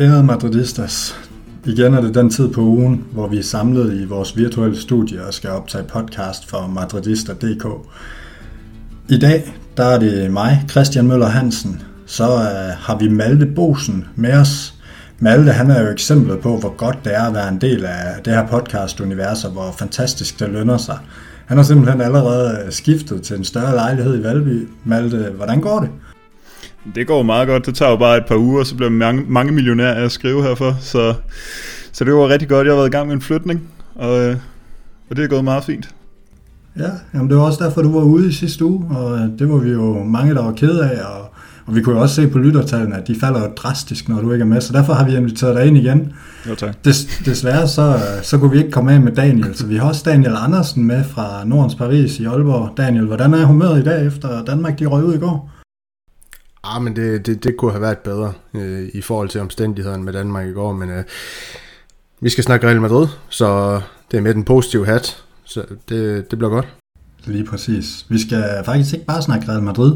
Ærede madridistas, igen er det den tid på ugen, hvor vi er samlet i vores virtuelle studie og skal optage podcast for madridister.dk. I dag der er det mig, Christian Møller Hansen. Så øh, har vi Malte Bosen med os. Malte han er jo eksemplet på, hvor godt det er at være en del af det her podcast-univers, og hvor fantastisk det lønner sig. Han har simpelthen allerede skiftet til en større lejlighed i Valby. Malte, hvordan går det? Det går meget godt. Det tager jo bare et par uger, så bliver mange, mange millionærer af at skrive herfor. Så, så det var rigtig godt. Jeg har været i gang med en flytning, og, øh, og det er gået meget fint. Ja, jamen det var også derfor, du var ude i sidste uge, og øh, det var vi jo mange, der var ked af, og, og vi kunne jo også se på lyttertallene, at de falder jo drastisk, når du ikke er med, så derfor har vi inviteret dig ind igen. Jo, tak. Des, desværre så, så kunne vi ikke komme af med Daniel, så vi har også Daniel Andersen med fra Nordens Paris i Aalborg. Daniel, hvordan er humøret i dag, efter Danmark de røg ud i går? Ah, men det, det, det kunne have været bedre øh, i forhold til omstændighederne med Danmark i går, men øh, vi skal snakke Real Madrid, så det er med den positive hat, så det, det bliver godt. Lige præcis. Vi skal faktisk ikke bare snakke Real Madrid,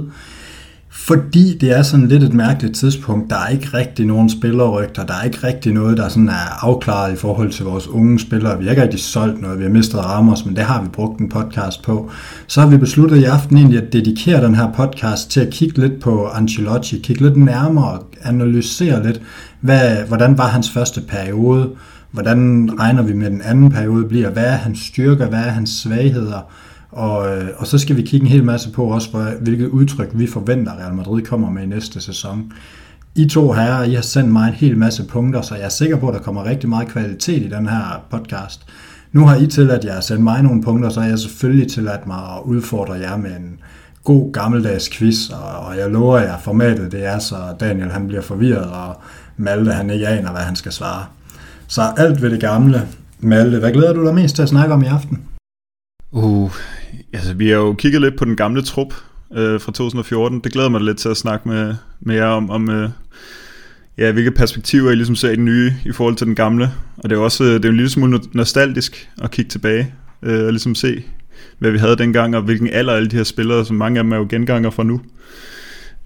fordi det er sådan lidt et mærkeligt tidspunkt. Der er ikke rigtig nogen spillerrygter. Der er ikke rigtig noget, der sådan er afklaret i forhold til vores unge spillere. Vi har ikke rigtig solgt noget. Vi har mistet Ramos, men det har vi brugt en podcast på. Så har vi besluttet i aften egentlig at dedikere den her podcast til at kigge lidt på Ancelotti. Kigge lidt nærmere og analysere lidt, hvad, hvordan var hans første periode? Hvordan regner vi med den anden periode bliver? Hvad er hans styrker? Hvad er hans svagheder? Og, øh, og så skal vi kigge en hel masse på også, hvor, hvilket udtryk vi forventer, Real Madrid kommer med i næste sæson. I to herrer, I har sendt mig en hel masse punkter, så jeg er sikker på, at der kommer rigtig meget kvalitet i den her podcast. Nu har I tilladt jer at sende mig nogle punkter, så har jeg selvfølgelig tilladt mig at udfordre jer med en god gammeldags quiz, og jeg lover jer, formatet det er, så Daniel han bliver forvirret, og Malte han ikke aner, hvad han skal svare. Så alt ved det gamle. Malte, hvad glæder du dig mest til at snakke om i aften? Uh, altså vi har jo kigget lidt på den gamle trup øh, fra 2014. Det glæder mig lidt til at snakke med, med jer om, om øh, ja, hvilke perspektiver I ligesom ser i den nye i forhold til den gamle. Og det er jo også øh, det er en lille smule nostalgisk at kigge tilbage øh, og ligesom se, hvad vi havde dengang, og hvilken alder alle de her spillere, som mange af dem er jo genganger fra nu.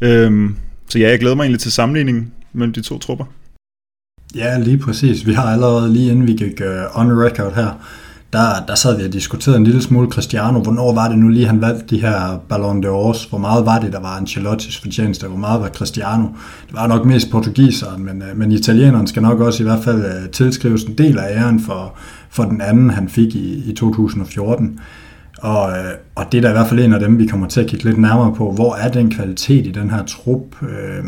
Øhm, så ja, jeg glæder mig egentlig til sammenligningen mellem de to trupper. Ja, lige præcis. Vi har allerede lige inden vi gik uh, on record her, der, der sad vi og diskuterede en lille smule Cristiano. Hvornår var det nu lige, han valgte de her Ballon d'Ors? Hvor meget var det, der var Ancelottis fortjeneste? Hvor meget var Cristiano? Det var nok mest portugiseren, men, øh, men italieneren skal nok også i hvert fald øh, tilskrives en del af æren for, for den anden, han fik i, i 2014. Og, øh, og det er da i hvert fald en af dem, vi kommer til at kigge lidt nærmere på. Hvor er den kvalitet i den her trup? Øh,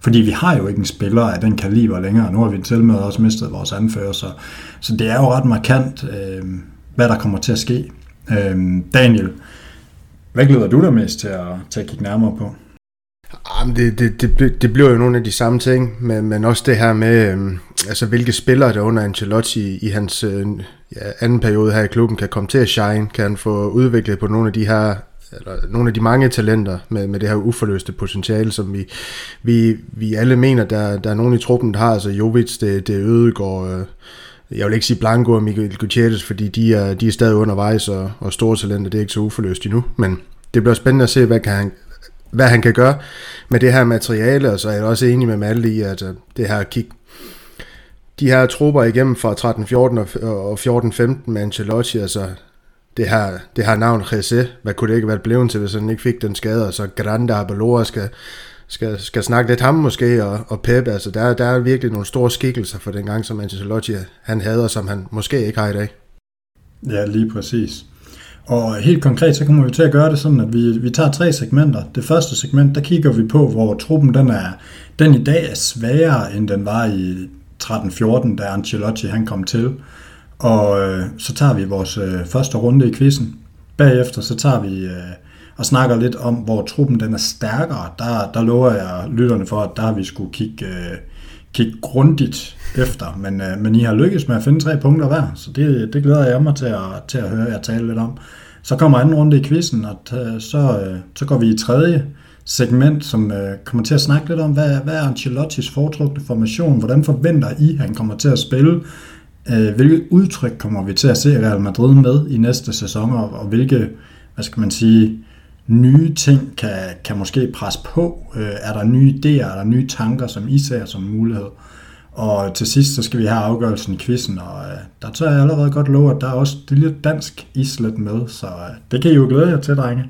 fordi vi har jo ikke en spiller af den kaliber længere. Nu har vi til med også mistet vores anfører, så, så det er jo ret markant, øh, hvad der kommer til at ske. Øh, Daniel, hvad glæder du dig mest til at, til at kigge nærmere på? Ah, Jamen, det, det, det, det bliver jo nogle af de samme ting, men, men også det her med, øh, altså hvilke spillere der under Ancelotti i, i hans øh, ja, anden periode her i klubben kan komme til at shine, kan han få udviklet på nogle af de her eller nogle af de mange talenter med, med det her uforløste potentiale, som vi, vi, vi alle mener, der, der er nogen i truppen, der har. Altså Jovic, det, det Ødegård, øh, jeg vil ikke sige Blanco og Miguel Gutierrez, fordi de er, de er stadig undervejs, og, og store talenter, det er ikke så uforløst endnu. Men det bliver spændende at se, hvad, kan han, hvad han kan gøre med det her materiale, og så er jeg også enig med Malte i, at øh, det her kig, de her trupper igennem fra 13-14 og 14-15 med Ancelotti, altså det her, det her navn Jesse, hvad kunne det ikke være blevet til, hvis han ikke fik den skade, og så Grande Abelora skal, skal, skal snakke lidt ham måske, og, og Pep, altså der, der er virkelig nogle store skikkelser for den gang, som Ancelotti han havde, og som han måske ikke har i dag. Ja, lige præcis. Og helt konkret, så kommer vi til at gøre det sådan, at vi, vi tager tre segmenter. Det første segment, der kigger vi på, hvor truppen den er, den i dag er sværere, end den var i 13-14, da Ancelotti han kom til. Og øh, så tager vi vores øh, første runde i quizzen. Bagefter så tager vi øh, og snakker lidt om, hvor truppen den er stærkere. Der, der lover jeg lytterne for, at der har vi skulle kigge, øh, kigge grundigt efter. Men, øh, men I har lykkes med at finde tre punkter hver, så det, det glæder jeg mig til at, til at høre jer tale lidt om. Så kommer anden runde i quizzen, og t- så, øh, så går vi i tredje segment, som øh, kommer til at snakke lidt om, hvad, hvad er Ancelottis foretrukne formation? Hvordan forventer I, han kommer til at spille? Øh, hvilket udtryk kommer vi til at se Real Madrid med i næste sæson, og, og hvilke, hvad skal man sige, nye ting kan, kan måske presse på? Øh, er der nye idéer, er der nye tanker, som I ser som mulighed? Og til sidst, så skal vi have afgørelsen i quizzen, og øh, der tør jeg allerede godt love, at der er også det lille dansk islet med, så øh, det kan I jo glæde jer til, drenge.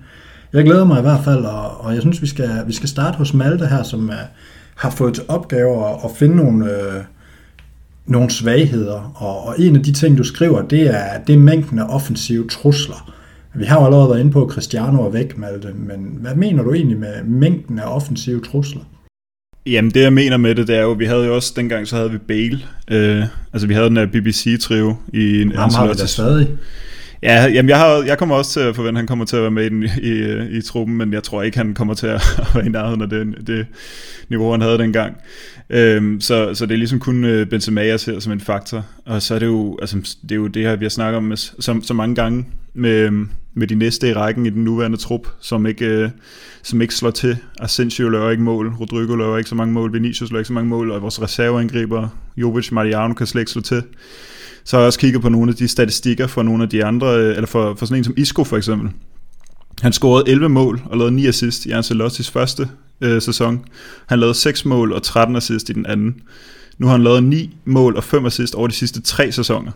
Jeg glæder mig i hvert fald, og, og jeg synes, vi skal, vi skal starte hos Malte her, som øh, har fået til opgave at, at finde nogle, øh, nogle svagheder, og, og en af de ting, du skriver, det er, det er mængden af offensive trusler. Vi har jo allerede været inde på, at Cristiano er væk, Malte, men hvad mener du egentlig med mængden af offensive trusler? Jamen det jeg mener med det, det er jo, vi havde jo også, dengang så havde vi Bale, øh, altså vi havde den der BBC-trio i en Ham har vi da stadig. Ja, jamen jeg, har, jeg kommer også til at forvente, at han kommer til at være med i, den, i, i, i truppen, men jeg tror ikke, han kommer til at være i nærheden af det, det niveau, han havde dengang. Øhm, så, så det er ligesom kun øh, Benzema, jeg ser som en faktor. Og så er det jo, altså, det, er jo det her, vi har snakket om med, så, så mange gange med, øhm, med de næste i rækken i den nuværende trup, som ikke, øh, som ikke slår til. Asensio laver ikke mål, Rodrigo laver ikke så mange mål, Vinicius laver ikke så mange mål, og vores reserveangriber, Jovic, Mariano kan slet ikke slå til. Så har jeg også kigget på nogle af de statistikker for nogle af de andre, øh, eller for, for sådan en som Isco for eksempel. Han scorede 11 mål og lavede 9 assist i Ancelottis første øh, sæson. Han lavede 6 mål og 13 assist i den anden. Nu har han lavet 9 mål og 5 assist over de sidste 3 sæsoner.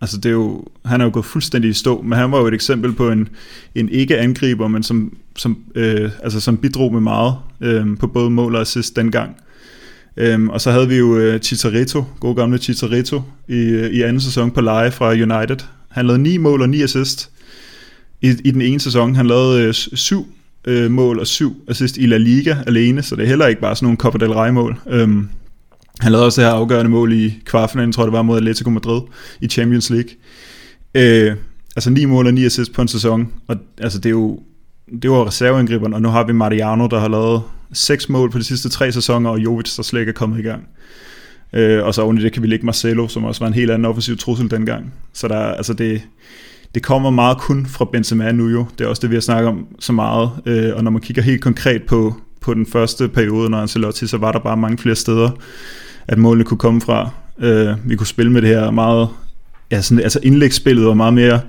Altså det er jo, han er jo gået fuldstændig i stå, men han var jo et eksempel på en, en ikke-angriber, men som, som, øh, altså som bidrog med meget øh, på både mål og assist dengang. Øhm, og så havde vi jo øh, Chicharito, god gamle Chicharito, i, øh, i anden sæson på leje fra United. Han lavede 9 mål og 9 assist i, i den ene sæson. Han lavede øh, 7 øh, mål og 7 assist i La Liga alene, så det er heller ikke bare sådan nogle Copa del Rey mål. Øhm, han lavede også det her afgørende mål i kvartfinalen, tror jeg det var, mod Atletico Madrid i Champions League. Øh, altså 9 mål og ni assist på en sæson, og altså det er jo det var reserveangriberen, og nu har vi Mariano, der har lavet seks mål på de sidste tre sæsoner, og Jovic, der slet ikke er kommet i gang. Øh, og så oven i det kan vi lægge Marcelo, som også var en helt anden offensiv trussel dengang. Så der, altså det, det kommer meget kun fra Benzema nu jo. Det er også det, vi har snakket om så meget. Øh, og når man kigger helt konkret på, på den første periode, når Ancelotti, så var der bare mange flere steder, at målene kunne komme fra. Øh, vi kunne spille med det her meget, ja, sådan, altså indlægsspillet var meget mere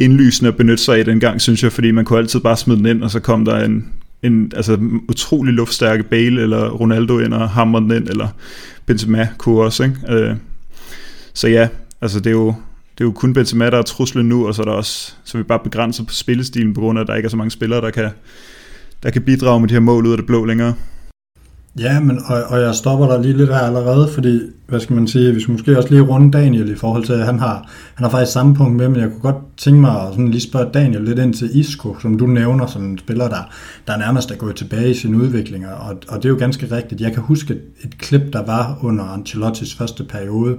indlysende at benytte sig af dengang, synes jeg, fordi man kunne altid bare smide den ind, og så kom der en, en altså, utrolig luftstærke Bale eller Ronaldo ind og hamrede den ind, eller Benzema kunne også, ikke? Øh, så ja, altså det er jo, det er jo kun Benzema, der er truslen nu, og så er der også, så vi bare begrænser på spillestilen, på grund af, at der ikke er så mange spillere, der kan, der kan bidrage med de her mål ud af det blå længere. Ja, men, og, og jeg stopper der lige lidt her allerede, fordi, hvad skal man sige, vi skal måske også lige runde Daniel i forhold til, at han har, han har faktisk samme punkt med, men jeg kunne godt tænke mig at sådan lige spørge Daniel lidt ind til Isco, som du nævner som en spiller, der, der nærmest er gået tilbage i sin udvikling, og, og det er jo ganske rigtigt. Jeg kan huske et, et klip, der var under Ancelottis første periode,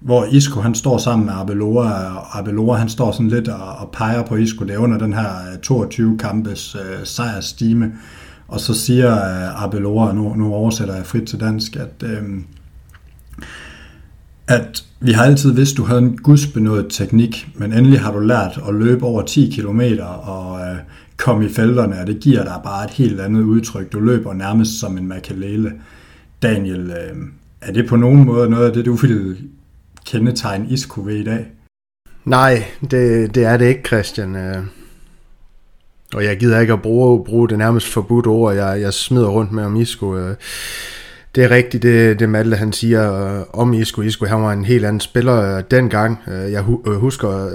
hvor Isco han står sammen med Abeloa, og Abelora han står sådan lidt og, og peger på Isco, det er under den her øh, 22 kampes øh, sejrstime, og så siger øh, Abelora, nu, nu oversætter jeg frit til dansk, at, øh, at vi har altid vidst, du havde en gudsbenået teknik, men endelig har du lært at løbe over 10 km og øh, komme i felterne, og det giver dig bare et helt andet udtryk. Du løber nærmest som en makalele. Daniel, øh, er det på nogen måde noget af det, du ville kendetegn Isco ved i dag? Nej, det, det er det ikke, Christian. Øh, og jeg gider ikke at bruge, bruge det nærmest forbudt ord, jeg, jeg smider rundt med om Isco. Øh, det er rigtigt, det, det Malte han siger øh, om Isco. Isco han var en helt anden spiller dengang. Jeg husker,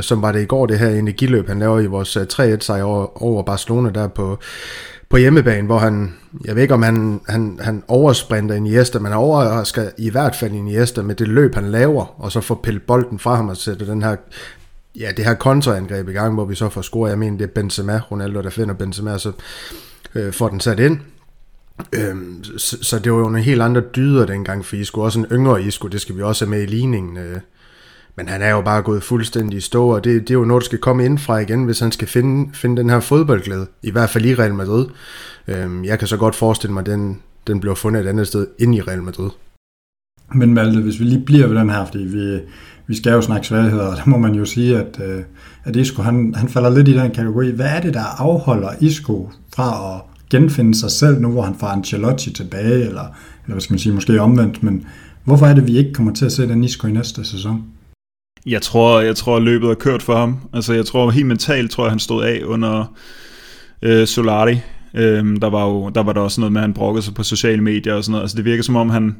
som var det i går, det her energiløb, han laver i vores 3-1 sejr over, over Barcelona der på, på hjemmebane, hvor han, jeg ved ikke om han, han, han oversprinter Iniesta, men han overrasker i hvert fald Iniesta med det løb, han laver, og så får pillet bolden fra ham og sætter den her ja, det her kontraangreb i gang, hvor vi så får score. Jeg mener, det er Benzema, Ronaldo, der finder Benzema, så øh, får den sat ind. Øhm, så, så det var jo nogle helt andre dyder dengang for Isco. Også en yngre Isco, det skal vi også have med i ligningen. Øh. Men han er jo bare gået fuldstændig i stå, og det, det er jo noget, der skal komme ind fra igen, hvis han skal finde, finde den her fodboldglæde. I hvert fald i Real Madrid. Øhm, jeg kan så godt forestille mig, at den, den bliver fundet et andet sted ind i Real Madrid. Men Malte, hvis vi lige bliver ved den her, fordi vi, vi skal jo snakke svagheder, og der må man jo sige, at, øh, at Isco han, han falder lidt i den kategori. Hvad er det, der afholder Isco fra at genfinde sig selv, nu hvor han får Ancelotti tilbage, eller, eller hvad skal man sige, måske omvendt, men Hvorfor er det, vi ikke kommer til at se den Isco i næste sæson? Jeg tror, jeg tror, løbet er kørt for ham. Altså, jeg tror helt mentalt, tror jeg, han stod af under øh, Solari. Øhm, der, var jo, der var der også noget med, at han brokkede sig på sociale medier og sådan noget. Altså, det virker som om, han...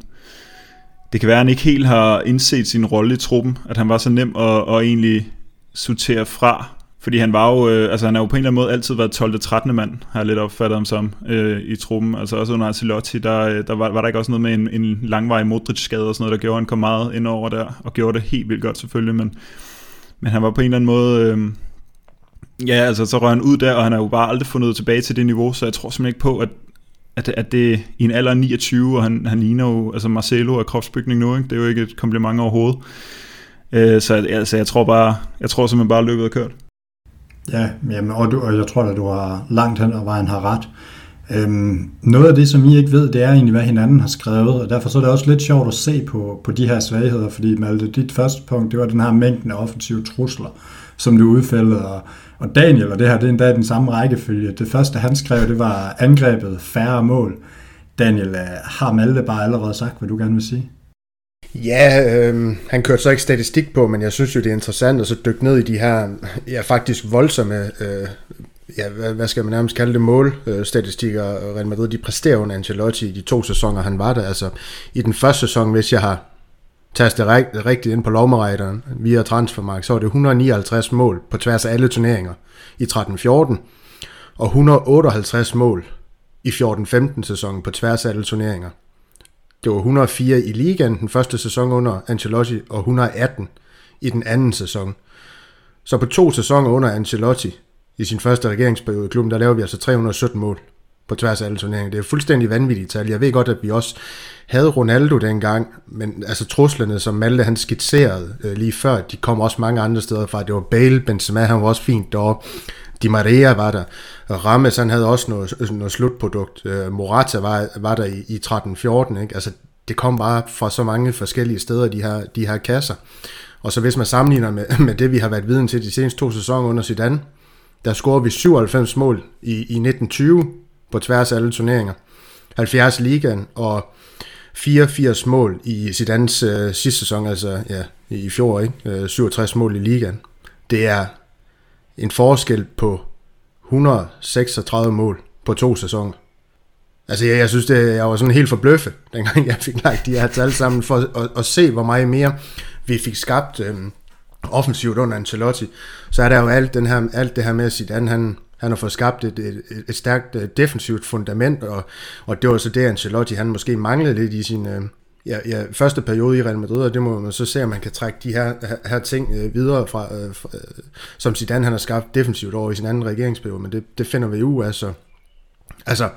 Det kan være, at han ikke helt har indset sin rolle i truppen. At han var så nem at, at egentlig sortere fra. Fordi han var jo, øh, altså han har jo på en eller anden måde altid været 12. 13. mand, har jeg lidt opfattet ham som øh, i truppen. Altså også under Ancelotti, der, øh, der var, var der ikke også noget med en, en langvarig Modric-skade og sådan noget, der gjorde, at han kom meget ind over der, og gjorde det helt vildt godt selvfølgelig, men, men han var på en eller anden måde, øh, ja altså så røg han ud der, og han har jo bare aldrig fundet tilbage til det niveau, så jeg tror simpelthen ikke på, at at, at det i en alder af 29, og han, han ligner jo, altså Marcelo er kropsbygning nu, ikke? det er jo ikke et kompliment overhovedet. Øh, så altså, jeg tror bare, jeg tror simpelthen bare, at løbet er kørt. Ja, jamen, og, du, og jeg tror at du har langt hen ad vejen har ret. Øhm, noget af det, som I ikke ved, det er egentlig, hvad hinanden har skrevet, og derfor så er det også lidt sjovt at se på, på de her svagheder, fordi Malte, dit første punkt, det var den her mængden af offensive trusler, som du udfældede, og, og Daniel, og det her, det er endda den samme rækkefølge. Det første, han skrev, det var angrebet færre mål. Daniel, øh, har Malte bare allerede sagt, hvad du gerne vil sige? Ja, øh, han kørte så ikke statistik på, men jeg synes jo, det er interessant at så dykke ned i de her, ja, faktisk voldsomme, øh, ja, hvad, hvad skal man nærmest kalde det, målstatistikker, Real Madrid, de præsterer under Ancelotti i de to sæsoner, han var der. Altså, i den første sæson, hvis jeg har tastet rigtigt ind på lovmerejderen via Transfermark, så var det 159 mål på tværs af alle turneringer i 13-14, og 158 mål i 14-15 sæsonen på tværs af alle turneringer. Det var 104 i ligaen den første sæson under Ancelotti, og 118 i den anden sæson. Så på to sæsoner under Ancelotti, i sin første regeringsperiode i klubben, der laver vi altså 317 mål på tværs af alle turneringer. Det er fuldstændig vanvittigt tal. Jeg ved godt, at vi også havde Ronaldo dengang, men altså truslerne, som Malte han skitserede øh, lige før, de kom også mange andre steder fra. Det var Bale, Benzema, han var også fint deroppe. Di Maria var der. Rames, han havde også noget, noget slutprodukt. Øh, Morata var, var der i, i 13-14. Ikke? Altså, det kom bare fra så mange forskellige steder, de her, de her kasser. Og så hvis man sammenligner med, med det, vi har været viden til de seneste to sæsoner under Zidane, der scorede vi 97 mål i, i 1920 på tværs af alle turneringer. 70 ligaen og 84 mål i Zidanes øh, sidste sæson, altså ja, i fjor, ikke? Øh, 67 mål i ligaen. Det er en forskel på 136 mål på to sæsoner. Altså jeg, jeg synes, det, jeg var sådan helt forbløffet, dengang jeg fik lagt de her tal sammen, for at, at se, hvor meget mere vi fik skabt øhm, offensivt under Ancelotti. Så er der jo alt, den her, alt det her med at Zidane, han, han har fået skabt et, et, et stærkt øh, defensivt fundament, og, og det var så det, Ancelotti han måske manglede lidt i sin øh, ja, ja, første periode i Real Madrid, og det må man så se, om man kan trække de her, her ting øh, videre fra, øh, fra øh, som Zidane han har skabt defensivt over i sin anden regeringsperiode, men det, det finder vi ud af, så. Altså,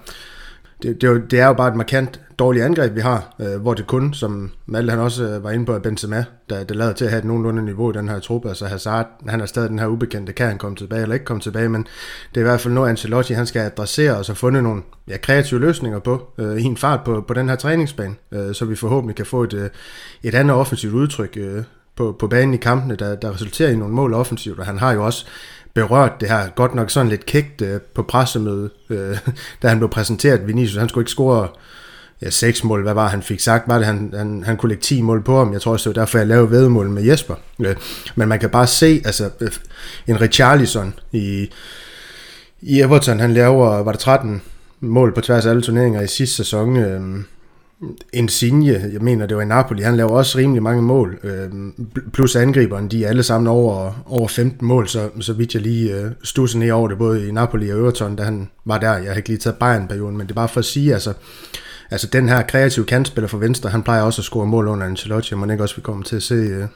det, det, er jo, det er jo bare et markant dårligt angreb, vi har, øh, hvor det kun, som Malte han også øh, var inde på, Benzema, der, det lader til at have et nogenlunde niveau i den her truppe. Altså Hazard, han er stadig den her ubekendte, kan han komme tilbage eller ikke komme tilbage, men det er i hvert fald noget, Ancelotti han skal adressere og så fundet nogle ja, kreative løsninger på øh, i en fart på, på den her træningsbane, øh, så vi forhåbentlig kan få et, øh, et andet offensivt udtryk øh, på, på banen i kampene, der, der resulterer i nogle mål offensivt, og han har jo også berørt det her godt nok sådan lidt kægt øh, på pressemødet, øh, da han blev præsenteret. Vinicius, han skulle ikke score ja, seks mål, hvad var han fik sagt, var det, han, han, han kunne lægge 10 mål på ham. Jeg tror også, det var derfor, jeg lavede vedmål med Jesper. Øh, men man kan bare se, altså øh, en Richarlison i, i Everton, han laver, var det 13 mål på tværs af alle turneringer i sidste sæson. Øh, Insigne, jeg mener det var i Napoli, han laver også rimelig mange mål, øh, plus angriberen, de er alle sammen over, over 15 mål, så, så vidt jeg lige øh, stussede ned over det, både i Napoli og Everton, da han var der, jeg har ikke lige taget Bayern-perioden, men det er bare for at sige, altså, altså den her kreative kantspiller for Venstre, han plejer også at score mål under Ancelotti, og man ikke også vil komme til at se, øh,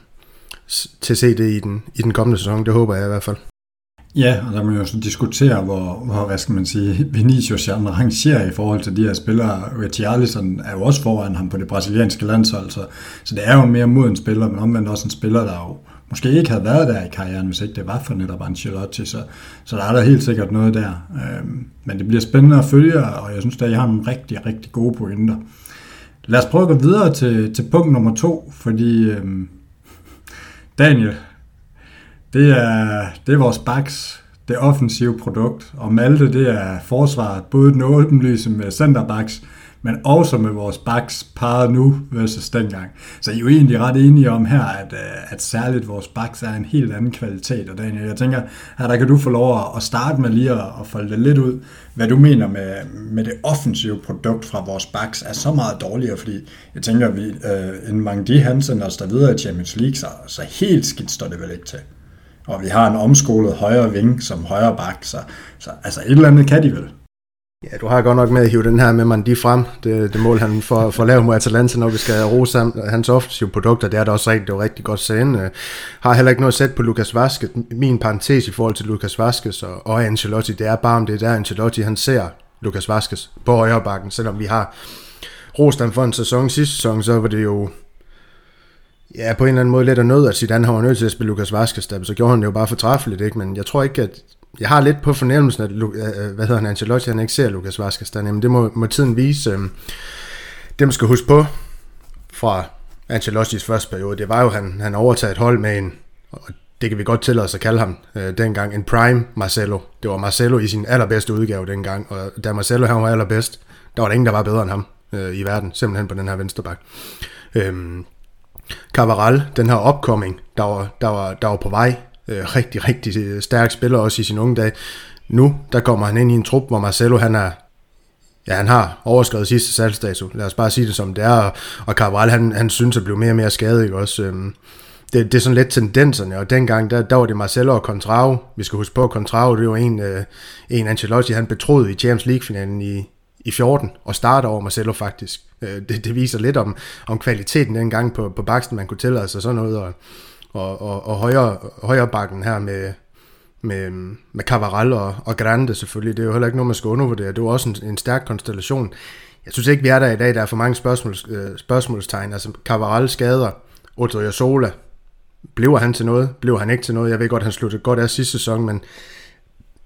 til at se det i den, i den kommende sæson, det håber jeg i hvert fald. Ja, og der må jo så diskutere, hvor, hvor hvad skal man sige, Vinicius han rangerer i forhold til de her spillere. Richarlison er jo også foran ham på det brasilianske landshold, så, så det er jo en mod moden spiller, men omvendt også en spiller, der jo måske ikke havde været der i karrieren, hvis ikke det var for netop Ancelotti, så, så der er der helt sikkert noget der. Øhm, men det bliver spændende at følge, og jeg synes, at jeg har nogle rigtig, rigtig gode pointer. Lad os prøve at gå videre til, til punkt nummer to, fordi øhm, Daniel, det er, det er vores backs, det offensive produkt, og Malte, det er forsvaret, både den åbenlyse med centerbacks, men også med vores backs parret nu versus dengang. Så I er jo egentlig ret enige om her, at, øh, at særligt vores backs er en helt anden kvalitet. Og Daniel, jeg tænker, her der kan du få lov at starte med lige at, at folde det lidt ud, hvad du mener med, med det offensive produkt fra vores backs er så meget dårligere, fordi jeg tænker, at vi, øh, en Mangdi Hansen og der videre i Champions League, så, så helt skidt står det vel ikke til. Og vi har en omskolet højre ving som højre bak, så, så altså et eller andet kan de vel. Ja, du har godt nok med at hive den her med Mandi frem. Det, det mål, han får, får lavet mod Atalanta, når vi skal rose hans offensive produkter. Det er da også rigtig, det var rigtig godt sende. Øh, har heller ikke noget sæt på Lukas Vaskes. Min parentes i forhold til Lukas Vaskes og, og Ancelotti, det er bare om det der Ancelotti, han ser Lukas Vaskes på højre bakken, selvom vi har rost ham for en sæson sidste sæson, så var det jo ja, på en eller anden måde lidt af nød, at Zidane har nødt til at spille Lukas Vaskes, så gjorde han det jo bare fortræffeligt, ikke? men jeg tror ikke, at jeg har lidt på fornemmelsen, at øh, øh, hvad hedder han, Ancelotti, han ikke ser Lukas Vaskes der, men det må, må tiden vise. Øh, det man skal huske på fra Ancelottis første periode, det var jo, at han, han overtaget et hold med en, og det kan vi godt tillade os at kalde ham øh, dengang, en prime Marcelo. Det var Marcelo i sin allerbedste udgave dengang, og da Marcelo han var allerbedst, der var der ingen, der var bedre end ham øh, i verden, simpelthen på den her venstreback. Øhm, Cavaral, den her opkoming, der var, der var, der var på vej, øh, rigtig, rigtig øh, stærk spiller også i sin unge dag. Nu, der kommer han ind i en trup, hvor Marcelo, han er Ja, han har overskrevet sidste salgsdato. Lad os bare sige det som det er. Og Cabral, han, han synes at blive mere og mere skadet, ikke også? Øhm, det, det er sådan lidt tendenserne, og dengang, der, der var det Marcelo og Contrao. Vi skal huske på, at Contrao, det var en, øh, en Ancelotti, han betroede i Champions League-finalen i, i 14, og starter over Marcelo faktisk. Øh, det, det viser lidt om, om kvaliteten dengang på, på baksten, man kunne tillade sig sådan noget, og, og, og, og højre, højre bakken her med, med, med Cavaral og, og Grande selvfølgelig. Det er jo heller ikke noget, man skal undervurdere. Det var også en, en stærk konstellation. Jeg synes ikke, vi er der i dag. Der er for mange spørgsmål, øh, spørgsmålstegn. Altså, Cavaral skader, Sola. Bliver han til noget? Bliver han ikke til noget? Jeg ved godt, han sluttede godt af sidste sæson, men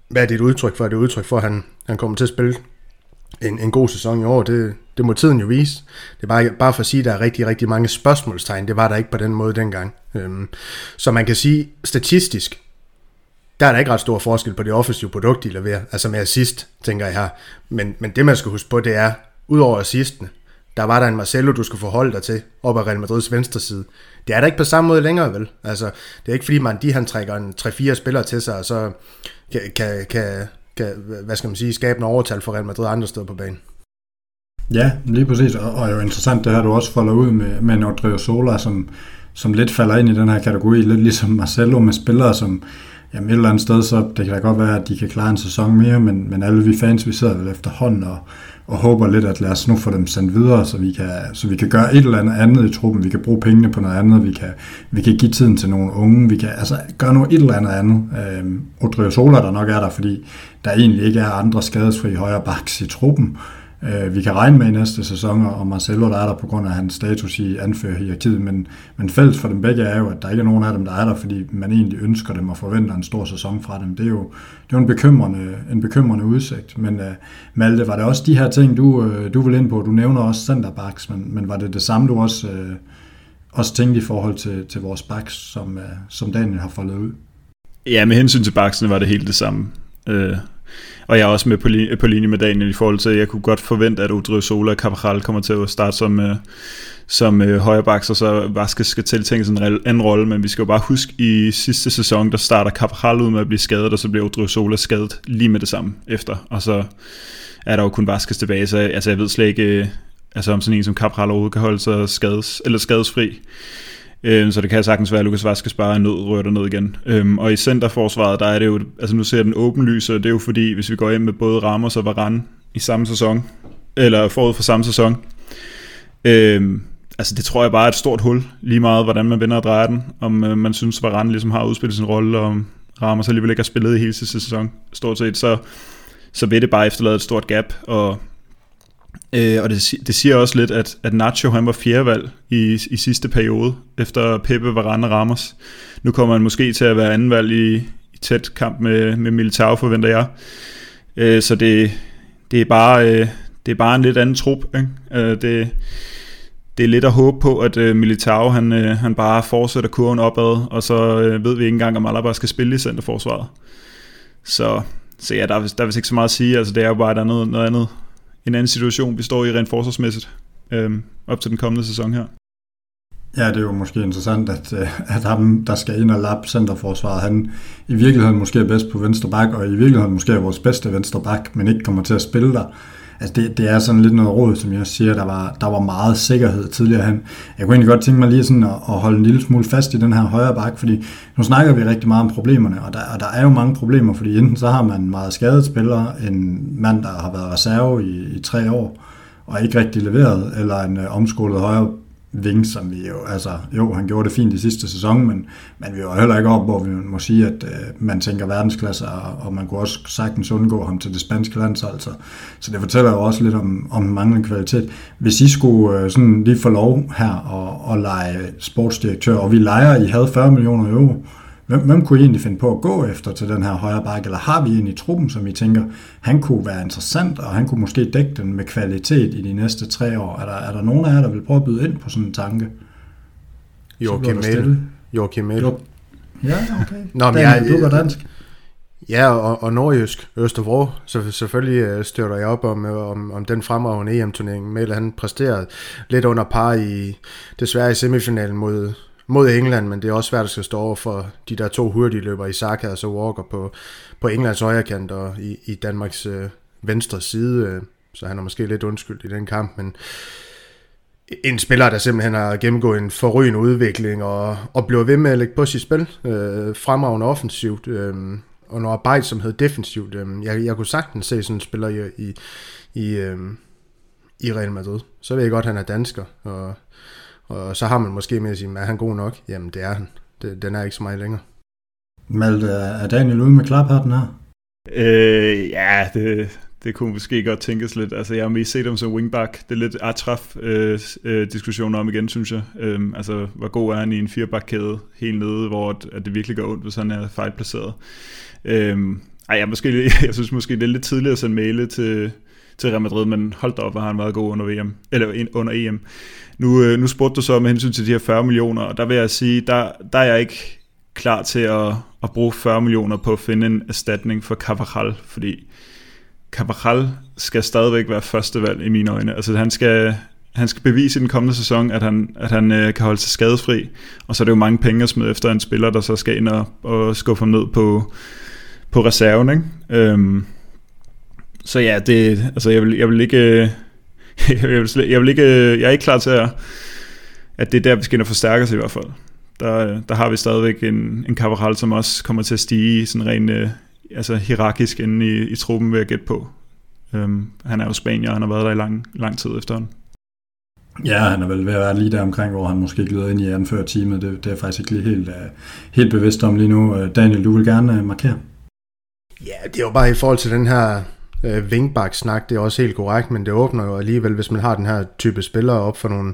hvad er det et udtryk for? Er det et udtryk for, at han, han kommer til at spille en, en god sæson i år? Det, det må tiden jo vise. Det er bare, bare for at sige, at der er rigtig, rigtig mange spørgsmålstegn. Det var der ikke på den måde dengang. Øhm, så man kan sige, statistisk, der er der ikke ret stor forskel på det offensive produkt, de leverer. Altså med assist, tænker jeg her. Men, men det, man skal huske på, det er, udover assistene, der var der en Marcelo, du skulle forholde dig til, op ad Real Madrids venstre side. Det er der ikke på samme måde længere, vel? Altså, det er ikke fordi, man de han trækker en 3-4 spillere til sig, og så kan, kan, kan, kan, hvad skal man sige, skabe en overtal for Real Madrid andre steder på banen. Ja, lige præcis, og, og jo interessant det her, du også folder ud med, med Nordrio Sola, som, som lidt falder ind i den her kategori, lidt ligesom Marcelo med spillere, som jamen et eller andet sted, så det kan da godt være, at de kan klare en sæson mere, men, men alle vi fans, vi sidder vel efterhånden og, og håber lidt, at lad os nu få dem sendt videre, så vi, kan, så vi kan gøre et eller andet andet i truppen, vi kan bruge pengene på noget andet, vi kan, vi kan give tiden til nogle unge, vi kan altså gøre noget et eller andet andet. Øhm, Odrio Sola, der nok er der, fordi der egentlig ikke er andre skadesfri højre baks i truppen, øh, Øh, vi kan regne med i næste sæson, og Marcelo der er der på grund af hans status i anførerhierarkiet, men, men fælles for dem begge er jo, at der ikke er nogen af dem, der er der, fordi man egentlig ønsker dem og forventer en stor sæson fra dem. Det er jo, det er jo en, bekymrende, en bekymrende udsigt, men øh, Malte, var det også de her ting, du, øh, du vil ind på? Du nævner også centerbacks, men, men var det det samme, du også, øh, også tænkte i forhold til, til vores backs, som, øh, som Daniel har foldet ud? Ja, med hensyn til baksene var det helt det samme. Øh, og jeg er også med på, linje, på linje med Daniel i forhold til, at jeg kunne godt forvente, at Udrio Sola og Cabral kommer til at starte som, øh, som øh, højrebaks, og så Vaskes skal tiltænke en anden rolle, men vi skal jo bare huske, i sidste sæson, der starter Cabral ud med at blive skadet, og så bliver Udrio Sola skadet lige med det samme efter, og så er der jo kun Vaskes tilbage, så altså, jeg ved slet ikke, øh, altså, om sådan en som Cabral overhovedet kan holde sig skades, eller skadesfri. Øh, så det kan sagtens være, at Lukas Vaske bare er nød ned igen. Øhm, og i centerforsvaret, der er det jo, altså nu ser den åbenlyse, og det er jo fordi, hvis vi går ind med både Ramos og Varane i samme sæson, eller forud for samme sæson, øhm, altså det tror jeg bare er et stort hul, lige meget hvordan man vender og drejer den, om øh, man synes, Varane ligesom har udspillet sin rolle, og Ramos alligevel ikke har spillet i hele sidste sæson, stort set, så, så vil det bare efterlade et stort gap, og Øh, og det, det siger også lidt, at, at Nacho han var fjerdevalg i, i sidste periode, efter Pepe, Varane og Ramos. Nu kommer han måske til at være andenvalg i, i tæt kamp med, med Militao, forventer jeg. Øh, så det, det, er bare, øh, det er bare en lidt anden trup. Ikke? Øh, det, det er lidt at håbe på, at øh, Militao han, øh, han bare fortsætter kurven opad, og så øh, ved vi ikke engang, om Alaba skal spille i centerforsvaret. Så, så ja, der er, der er vist ikke så meget at sige. Altså, det er jo bare, der er noget, noget andet en anden situation, vi står i rent forsvarsmæssigt øh, op til den kommende sæson her. Ja, det er jo måske interessant, at, øh, at ham, der skal ind og lappe centerforsvaret, han i virkeligheden måske er bedst på venstre bak, og i virkeligheden måske er vores bedste venstre bak, men ikke kommer til at spille der. Altså det, det er sådan lidt noget råd, som jeg siger, der var, der var meget sikkerhed tidligere hen. Jeg kunne egentlig godt tænke mig lige sådan at, at holde en lille smule fast i den her højre bak, fordi nu snakker vi rigtig meget om problemerne, og der, og der er jo mange problemer, fordi enten så har man meget skadet spillere, en mand, der har været reserve i, i tre år, og ikke rigtig leveret, eller en øh, omskolet højre Ving, som vi jo, altså, jo, han gjorde det fint i sidste sæson, men, men vi var heller ikke op, hvor vi må sige, at øh, man tænker verdensklasse, og, og man kunne også sagtens undgå ham til det spanske landshold. Så, så det fortæller jo også lidt om, om manglende kvalitet. Hvis I skulle øh, sådan lige få lov her og, og lege sportsdirektør, og vi leger, I havde 40 millioner euro, øh, Hvem, hvem kunne I egentlig finde på at gå efter til den her højre bakke, eller har vi en i truppen, som I tænker, han kunne være interessant, og han kunne måske dække den med kvalitet i de næste tre år? Er der, er der nogen af jer, der vil prøve at byde ind på sådan en tanke? Joachim Mel. Joachim Mel. Jo. Ja, okay. Nå, men jeg, du var dansk. Ja, og, og nordjysk, Østerbro, så selvfølgelig øh, støtter jeg op om, om, om den fremragende EM-turnering. Mel, han præsterede lidt under par i, desværre i semifinalen mod, mod England, men det er også svært at stå over for de der to hurtige løber i Saka og så Walker på, på Englands højre kant og i, i Danmarks øh, venstre side, øh, så han er måske lidt undskyld i den kamp, men en spiller, der simpelthen har gennemgået en forrygende udvikling og, og bliver ved med at lægge på sit spil, øh, fremragende offensivt, øh, og noget arbejde, som hedder defensivt. Øh, jeg, jeg kunne sagtens se sådan en spiller i, i, i, øh, i Real Madrid. Så ved jeg godt, at han er dansker, og og så har man måske med at sige, er han god nok? Jamen, det er han. Det, den er ikke så meget længere. Malte, er Daniel ude med klaphatten her? Øh, ja, det, det kunne måske godt tænkes lidt. Altså, jeg har mest set ham som wingback. Det er lidt atraf øh, øh, diskussion om igen, synes jeg. Øh, altså, hvor god er han i en firebakkæde helt nede, hvor at, at det virkelig gør ondt, hvis han er fejlplaceret. Øh, ej, jeg, måske, jeg synes måske, det er lidt tidligt at sende mail til, til Real Madrid, men hold da op, hvor har han været god under, VM, eller under EM. Nu, øh, nu spurgte du så med hensyn til de her 40 millioner, og der vil jeg sige, der, der er jeg ikke klar til at, at bruge 40 millioner på at finde en erstatning for Cavajal, fordi Cavajal skal stadigvæk være førstevalg i mine øjne. Altså han skal, han skal bevise i den kommende sæson, at han, at han øh, kan holde sig skadesfri, og så er det jo mange penge at smide efter en spiller, der så skal ind og, og skuffe ham ned på, på reserven. Ikke? Øhm, så ja, det, altså jeg vil, jeg vil ikke... Jeg vil, jeg, vil ikke, jeg er ikke klar til, at, at det er der, vi skal ind og forstærke os i hvert fald. Der, der har vi stadigvæk en, en Cabral, som også kommer til at stige sådan rent øh, altså hierarkisk inde i, i truppen, ved at gætte på. Um, han er jo spanier, og han har været der i lang, lang tid efterhånden. Ja, han er vel ved at være lige der omkring, hvor han måske glider ind i anført teamet. Det, det er jeg faktisk ikke lige helt, uh, helt bevidst om lige nu. Uh, Daniel, du vil gerne uh, markere? Ja, det er jo bare i forhold til den her øh, wingback-snak, det er også helt korrekt, men det åbner jo alligevel, hvis man har den her type spillere op for nogle,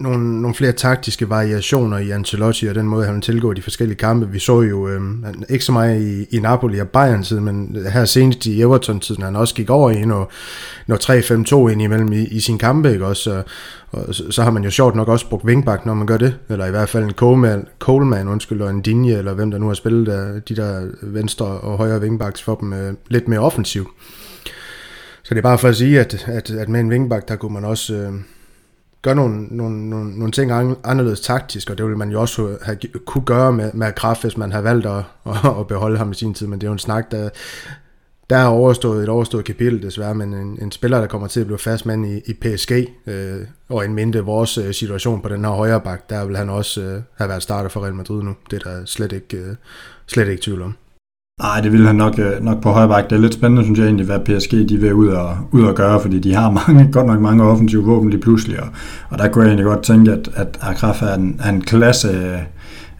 nogle, nogle flere taktiske variationer i Ancelotti og den måde, han tilgår de forskellige kampe. Vi så jo øh, ikke så meget i, i Napoli og Bayern tid, men her senest i Everton-tiden, han også gik over i når, når 3-5-2 ind imellem i, i sin kampe, ikke også? Og, og så, så, har man jo sjovt nok også brugt wingback, når man gør det, eller i hvert fald en Coleman, Coleman undskyld, og en Dinje, eller hvem der nu har spillet der, de der venstre og højre wingbacks for dem øh, lidt mere offensivt. Så det er bare for at sige, at, at, at med en wingback, der kunne man også... Øh, gør nogle, nogle, nogle, nogle ting anderledes taktisk, og det ville man jo også have, kunne gøre med, med kraft, hvis man havde valgt at, at beholde ham i sin tid, men det er jo en snak, der, der er overstået et overstået kapitel desværre, men en, en spiller, der kommer til at blive fast mand i, i PSG, øh, og en mindre vores øh, situation på den her højre bak, der vil han også øh, have været starter for Real Madrid nu. Det er der slet ikke, øh, slet ikke tvivl om. Nej, det vil han nok, øh, nok på højre bak. Det er lidt spændende, synes jeg egentlig, hvad PSG de vil ud og, ud og gøre, fordi de har mange, godt nok mange offensive våben lige pludselig, og, og der kunne jeg egentlig godt tænke, at, at Akraf er en, er en klasse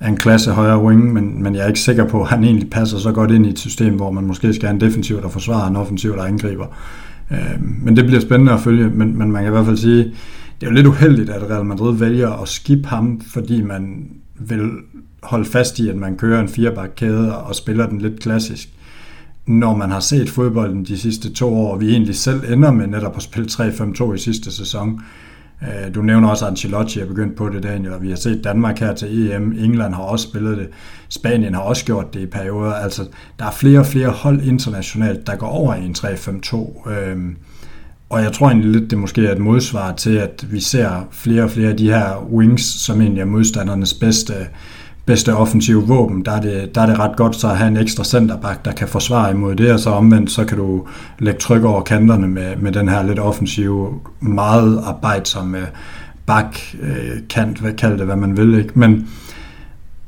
er en klasse højere wing, men, men jeg er ikke sikker på, at han egentlig passer så godt ind i et system, hvor man måske skal have en defensiv, der forsvarer, en offensiv, der angriber. Øh, men det bliver spændende at følge, men, men man kan i hvert fald sige, det er jo lidt uheldigt, at Real Madrid vælger at skip ham, fordi man vil holde fast i, at man kører en firebakkæde og spiller den lidt klassisk. Når man har set fodbolden de sidste to år, og vi egentlig selv ender med netop at spille 3-5-2 i sidste sæson, øh, du nævner også, at Ancelotti er begyndt på det, Daniel, og vi har set Danmark her til EM. England har også spillet det. Spanien har også gjort det i perioder. Altså, der er flere og flere hold internationalt, der går over i en 3-5-2. Øhm, og jeg tror egentlig lidt, det måske er et modsvar til, at vi ser flere og flere af de her wings, som egentlig er modstandernes bedste, bedste offensive våben. Der er, det, der er det ret godt så at have en ekstra centerback, der kan forsvare imod det, og så omvendt, så kan du lægge tryk over kanterne med, med den her lidt offensive, meget arbejdsomme bak, øh, kant, hvad kalde det, hvad man vil. Ikke? Men,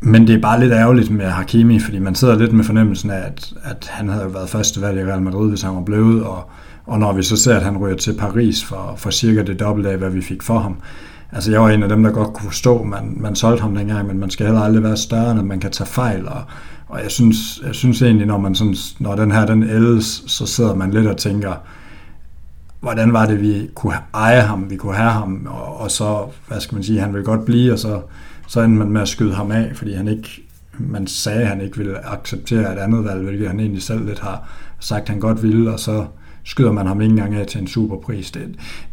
men det er bare lidt ærgerligt med Hakimi, fordi man sidder lidt med fornemmelsen af, at, at han havde jo været første valg i Real Madrid, hvis han var blevet, og, og når vi så ser, at han ryger til Paris for, for cirka det dobbelte af, hvad vi fik for ham. Altså jeg var en af dem, der godt kunne forstå, at man, man solgte ham dengang, men man skal heller aldrig være større, end man kan tage fejl. Og, og jeg, synes, jeg synes egentlig, når, man sådan, når den her den ældes, så sidder man lidt og tænker, hvordan var det, vi kunne eje ham, vi kunne have ham, og, og så, hvad skal man sige, han vil godt blive, og så, så endte man med at skyde ham af, fordi han ikke, man sagde, at han ikke ville acceptere et andet valg, hvilket han egentlig selv lidt har sagt, han godt ville, og så skyder man ham ikke engang af til en superpris. Det,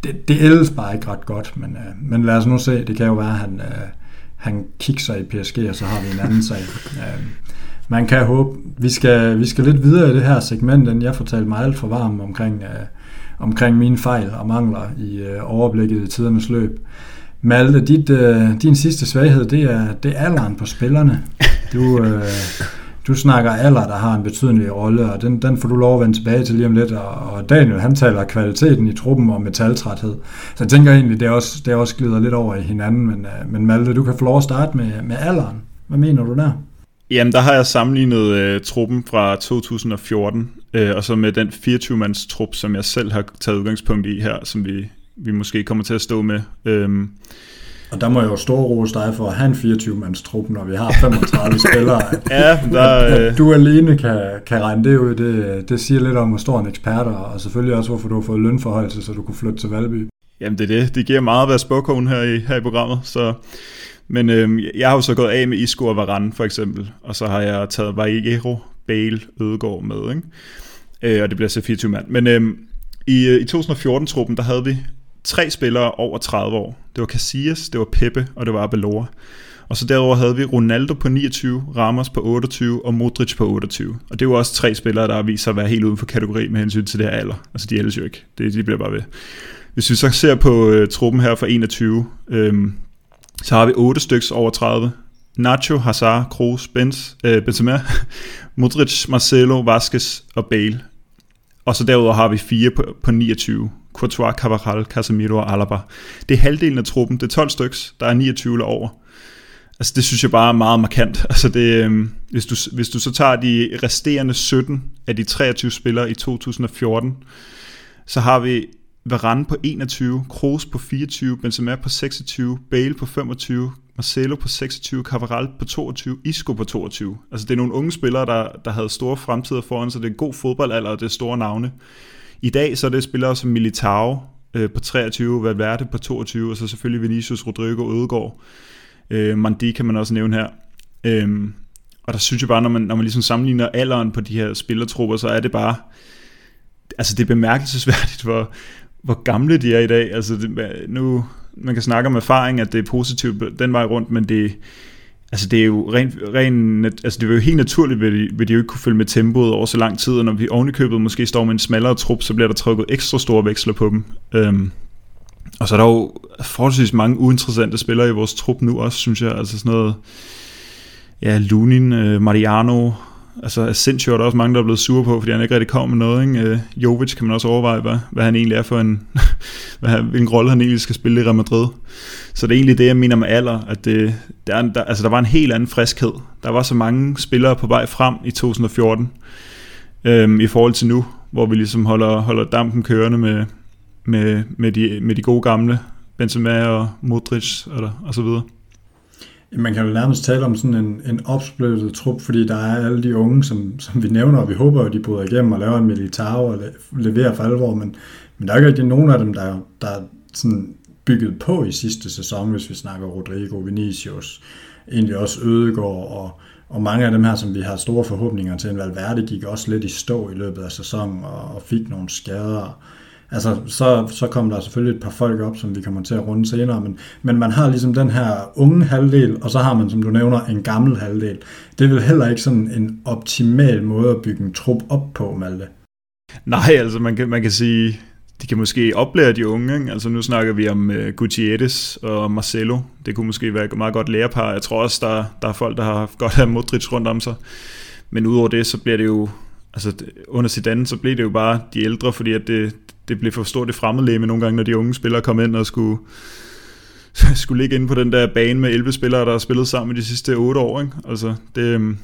det, det ældes bare ikke ret godt, men, øh, men lad os nu se, det kan jo være, at han, øh, han kigger i PSG, og så har vi en anden sag. Øh, man kan håbe, vi skal, vi skal lidt videre i det her segment, end jeg fortalte mig alt for varm omkring, øh, omkring mine fejl og mangler i øh, overblikket i tidernes løb. Malte, dit, øh, din sidste svaghed, det er, det er alderen på spillerne. Du, øh, du snakker alder, der har en betydelig rolle, og den, den får du lov at vende tilbage til lige om lidt, og, og Daniel, han taler kvaliteten i truppen og metaltræthed. Så jeg tænker egentlig, det er også, det er også glider lidt over i hinanden, men, øh, men Malte, du kan få lov at starte med, med alderen. Hvad mener du der? Jamen, der har jeg sammenlignet øh, truppen fra 2014, øh, og så med den 24-mands trup, som jeg selv har taget udgangspunkt i her, som vi, vi måske kommer til at stå med. Øh, og der må jeg jo stor rose dig for at have en 24-mands trup, når vi har 35 spillere. ja, der, at, at du alene kan, kan regne det ud, det, det siger lidt om, hvor stor en ekspert er, og selvfølgelig også, hvorfor du har fået lønforhøjelse, så du kunne flytte til Valby. Jamen det er det. Det giver meget at være spåkonen her i, her i programmet. Så, men øhm, jeg har jo så gået af med Isco og Varane for eksempel, og så har jeg taget Vajero, Bale, Ødegaard med, ikke? Øh, og det bliver så 24 mand. Men øhm, i, øh, i 2014-truppen, der havde vi tre spillere over 30 år. Det var Casillas, det var Pepe og det var Abelora. Og så derover havde vi Ronaldo på 29, Ramos på 28 og Modric på 28. Og det er jo også tre spillere, der har vist sig at være helt uden for kategori med hensyn til det her alder. Altså de ældes jo ikke. Det, de bliver bare ved. Hvis vi så ser på øh, truppen her for 21, øhm, så har vi otte stykker over 30. Nacho, Hazard, Kroos, Benz, øh, Benzema, Modric, Marcelo, Vasquez og Bale. Og så derudover har vi fire på, på 29. Courtois, Cavaral, Casemiro og Alaba. Det er halvdelen af truppen, det er 12 styks, der er 29 eller over. Altså det synes jeg bare er meget markant. Altså det, øh, hvis, du, hvis du så tager de resterende 17 af de 23 spillere i 2014, så har vi Varane på 21, Kroos på 24, Benzema på 26, Bale på 25, Marcelo på 26, Cavaral på 22, Isco på 22. Altså det er nogle unge spillere, der, der havde store fremtider foran sig. Det er god fodboldalder, og det er store navne. I dag så er det spillere som Militao øh, på 23, Valverde på 22, og så selvfølgelig Vinicius, Rodrigo, Ødegaard. Øh, Mandi kan man også nævne her. Øh, og der synes jeg bare, når man, når man ligesom sammenligner alderen på de her spillertrupper, så er det bare, altså det er bemærkelsesværdigt, hvor, hvor gamle de er i dag. Altså det, nu, man kan snakke om erfaring, at det er positivt den vej rundt, men det, Altså det er jo rent, ren, altså det er jo helt naturligt, at de, vil de jo ikke kunne følge med tempoet over så lang tid, og når vi ovenikøbet måske står med en smallere trup, så bliver der trukket ekstra store veksler på dem. Øhm, og så er der jo forholdsvis mange uinteressante spillere i vores trup nu også, synes jeg. Altså sådan noget, ja, Lunin, øh, Mariano, altså Asensio er der også mange, der er blevet sure på, fordi han ikke rigtig kom med noget. Ikke? Øh, Jovic kan man også overveje, hvad, hvad han egentlig er for en, hvad, hvilken rolle han egentlig skal spille i Real Madrid. Så det er egentlig det, jeg mener med alder, at det, der, der, altså der var en helt anden friskhed. Der var så mange spillere på vej frem i 2014, øh, i forhold til nu, hvor vi ligesom holder, holder dampen kørende med, med, med, de, med de gode gamle, Benzema og Modric og, og så videre. Man kan jo nærmest tale om sådan en, en opsplittet trup, fordi der er alle de unge, som, som vi nævner, og vi håber at de bryder igennem og laver en militær og leverer for alvor, men, men der er ikke rigtig nogen af dem, der, der er sådan bygget på i sidste sæson, hvis vi snakker Rodrigo, Vinicius, egentlig også Ødegaard, og, og mange af dem her, som vi har store forhåbninger til, en Valverde gik også lidt i stå i løbet af sæsonen, og, og fik nogle skader, Altså, så, så kommer der selvfølgelig et par folk op, som vi kommer til at runde senere, men, men man har ligesom den her unge halvdel, og så har man, som du nævner, en gammel halvdel. Det er vel heller ikke sådan en optimal måde at bygge en trup op på, Malte? Nej, altså man kan, man kan sige, de kan måske oplære de unge. Ikke? Altså nu snakker vi om uh, Gutierrez og Marcelo. Det kunne måske være et meget godt lærepar. Jeg tror også, der, der er folk, der har haft godt af Modric rundt om sig. Men udover det, så bliver det jo, altså under Zidane, så bliver det jo bare de ældre, fordi at det, det blev for stort det fremmedlæme nogle gange, når de unge spillere kom ind og skulle, skulle ligge inde på den der bane med 11 spillere, der har spillet sammen de sidste 8 år. Ikke? Altså, det, øhm,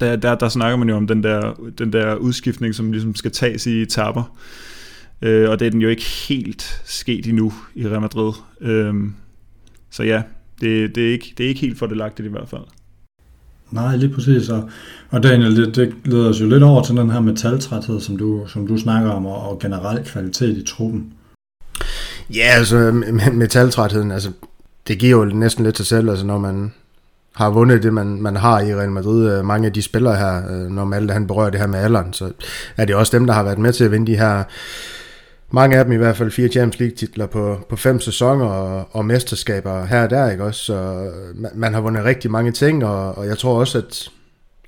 der, der, der snakker man jo om den der, den der udskiftning, som ligesom skal tages i etapper. Øh, og det er den jo ikke helt sket endnu i Real Madrid. Øh, så ja, det, det, er ikke, det er ikke helt fordelagtigt i hvert fald. Nej, lige præcis. Og, og Daniel, det, det leder os jo lidt over til den her metaltræthed, som du, som du snakker om, og, og generelt kvalitet i truppen. Ja, altså metaltrætheden, altså det giver jo næsten lidt sig selv, altså når man har vundet det, man, man har i Real Madrid. Øh, mange af de spillere her, øh, når Malte han berører det her med alderen, så er det også dem, der har været med til at vinde de her mange af dem i hvert fald fire Champions League titler på, på fem sæsoner og, og mesterskaber her og der, ikke også? Så man, man har vundet rigtig mange ting, og, og jeg tror også, at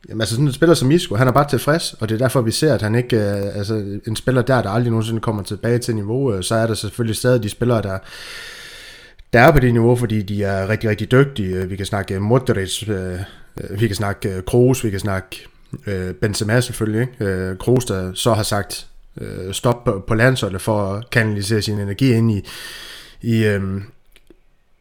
jamen, altså sådan en spiller som Isco, han er bare tilfreds, og det er derfor, vi ser, at han ikke, øh, altså en spiller der, der aldrig nogensinde kommer tilbage til niveau, øh, så er der selvfølgelig stadig de spillere, der, der er på det niveau, fordi de er rigtig, rigtig dygtige. Øh, vi kan snakke Modric, vi kan snakke Kroos, vi kan snakke Benzema selvfølgelig, ikke? Kroos, der så har sagt, øh, stop på, på landsholdet for at kanalisere sin energi ind i, i, øh,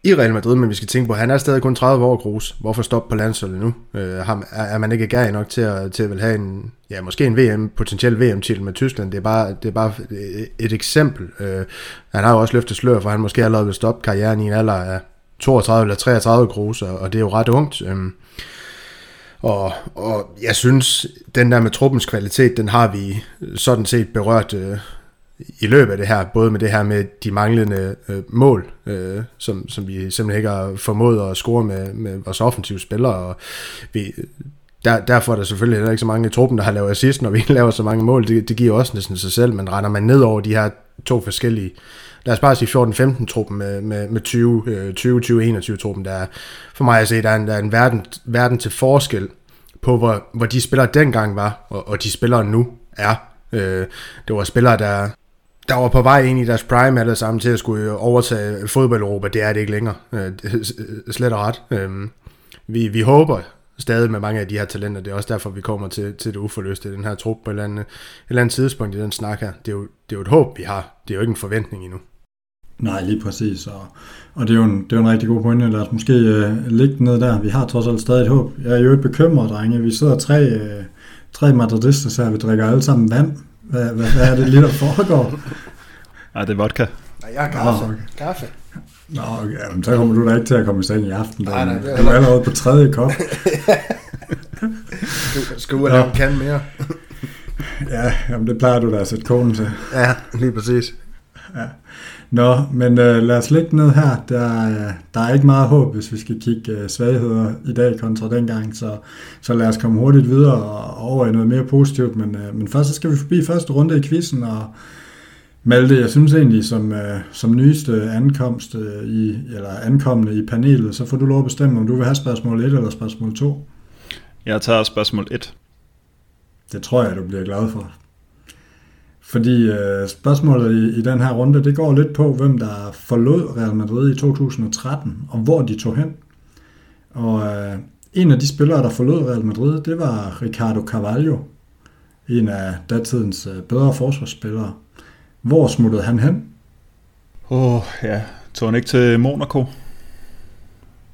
i Real Madrid, men vi skal tænke på, at han er stadig kun 30 år, Kroos. Hvorfor stoppe på landsholdet nu? Øh, er, er man ikke gær nok til at, til at vil have en, ja, måske en VM, potentiel VM-titel med Tyskland? Det er bare, det er bare et eksempel. Øh, han har jo også løftet slør, for han måske allerede vil stoppe karrieren i en alder af 32 eller 33 Kroos, og det er jo ret ungt. Øh, og, og jeg synes, den der med truppens kvalitet, den har vi sådan set berørt øh, i løbet af det her, både med det her med de manglende øh, mål, øh, som, som vi simpelthen ikke har formået at score med, med vores offensive spillere, og vi, der, derfor er der selvfølgelig heller ikke så mange i truppen, der har lavet assist, når vi laver så mange mål. Det, det giver også næsten sig selv, men render man ned over de her to forskellige lad os bare sige 14-15 truppen med, med, med 20, 20-21 truppen, der er for mig at se, der er en, der er en verden, verden til forskel på, hvor, hvor de spillere dengang var, og, og de spillere nu er. Øh, det var spillere, der, der var på vej ind i deres prime alle sammen til at skulle øh, overtage fodbold Europa. Det er det ikke længere. Øh, øh, slet og ret. Øh, vi, vi håber stadig med mange af de her talenter. Det er også derfor, vi kommer til, til det uforløste den her trup på et eller, andet, et eller andet tidspunkt i den snak her. Det er, jo, det er jo et håb, vi har. Det er jo ikke en forventning endnu. Nej, lige præcis. Og, og det, er jo en, det er jo en rigtig god pointe. Lad os måske øh, ligge ned der. Vi har trods alt stadig et håb. Jeg er jo ikke bekymret, drenge. Vi sidder tre, øh, tre madridister her. Vi drikker alle sammen vand. Hvad, hvad, hvad er det lige, der foregår? Nej, det er vodka. Nej, jeg har kaffe. okay. Kaffe. Nå, okay. Jamen, så kommer du da ikke til at komme i seng i aften. Nej, nej, det er du er allerede på tredje kop. du skal ud og lave en kan mere. ja, jamen, det plejer du da at sætte konen til. Ja, lige præcis. Ja. Nå, men øh, lad os lægge ned her. Der, øh, der er ikke meget håb, hvis vi skal kigge øh, svagheder i dag kontra dengang, så, så lad os komme hurtigt videre og over i noget mere positivt. Men, øh, men først så skal vi forbi første runde i quizzen, og Malte, jeg synes egentlig, som, øh, som nyeste ankomst øh, i, eller ankommende i panelet, så får du lov at bestemme, om du vil have spørgsmål 1 eller spørgsmål 2. Jeg tager spørgsmål 1. Det tror jeg, du bliver glad for. Fordi øh, spørgsmålet i, i den her runde, det går lidt på, hvem der forlod Real Madrid i 2013, og hvor de tog hen. Og øh, en af de spillere, der forlod Real Madrid, det var Ricardo Carvalho, en af datidens øh, bedre forsvarsspillere. Hvor smuttede han hen? Åh, oh, ja. Tog han ikke til Monaco?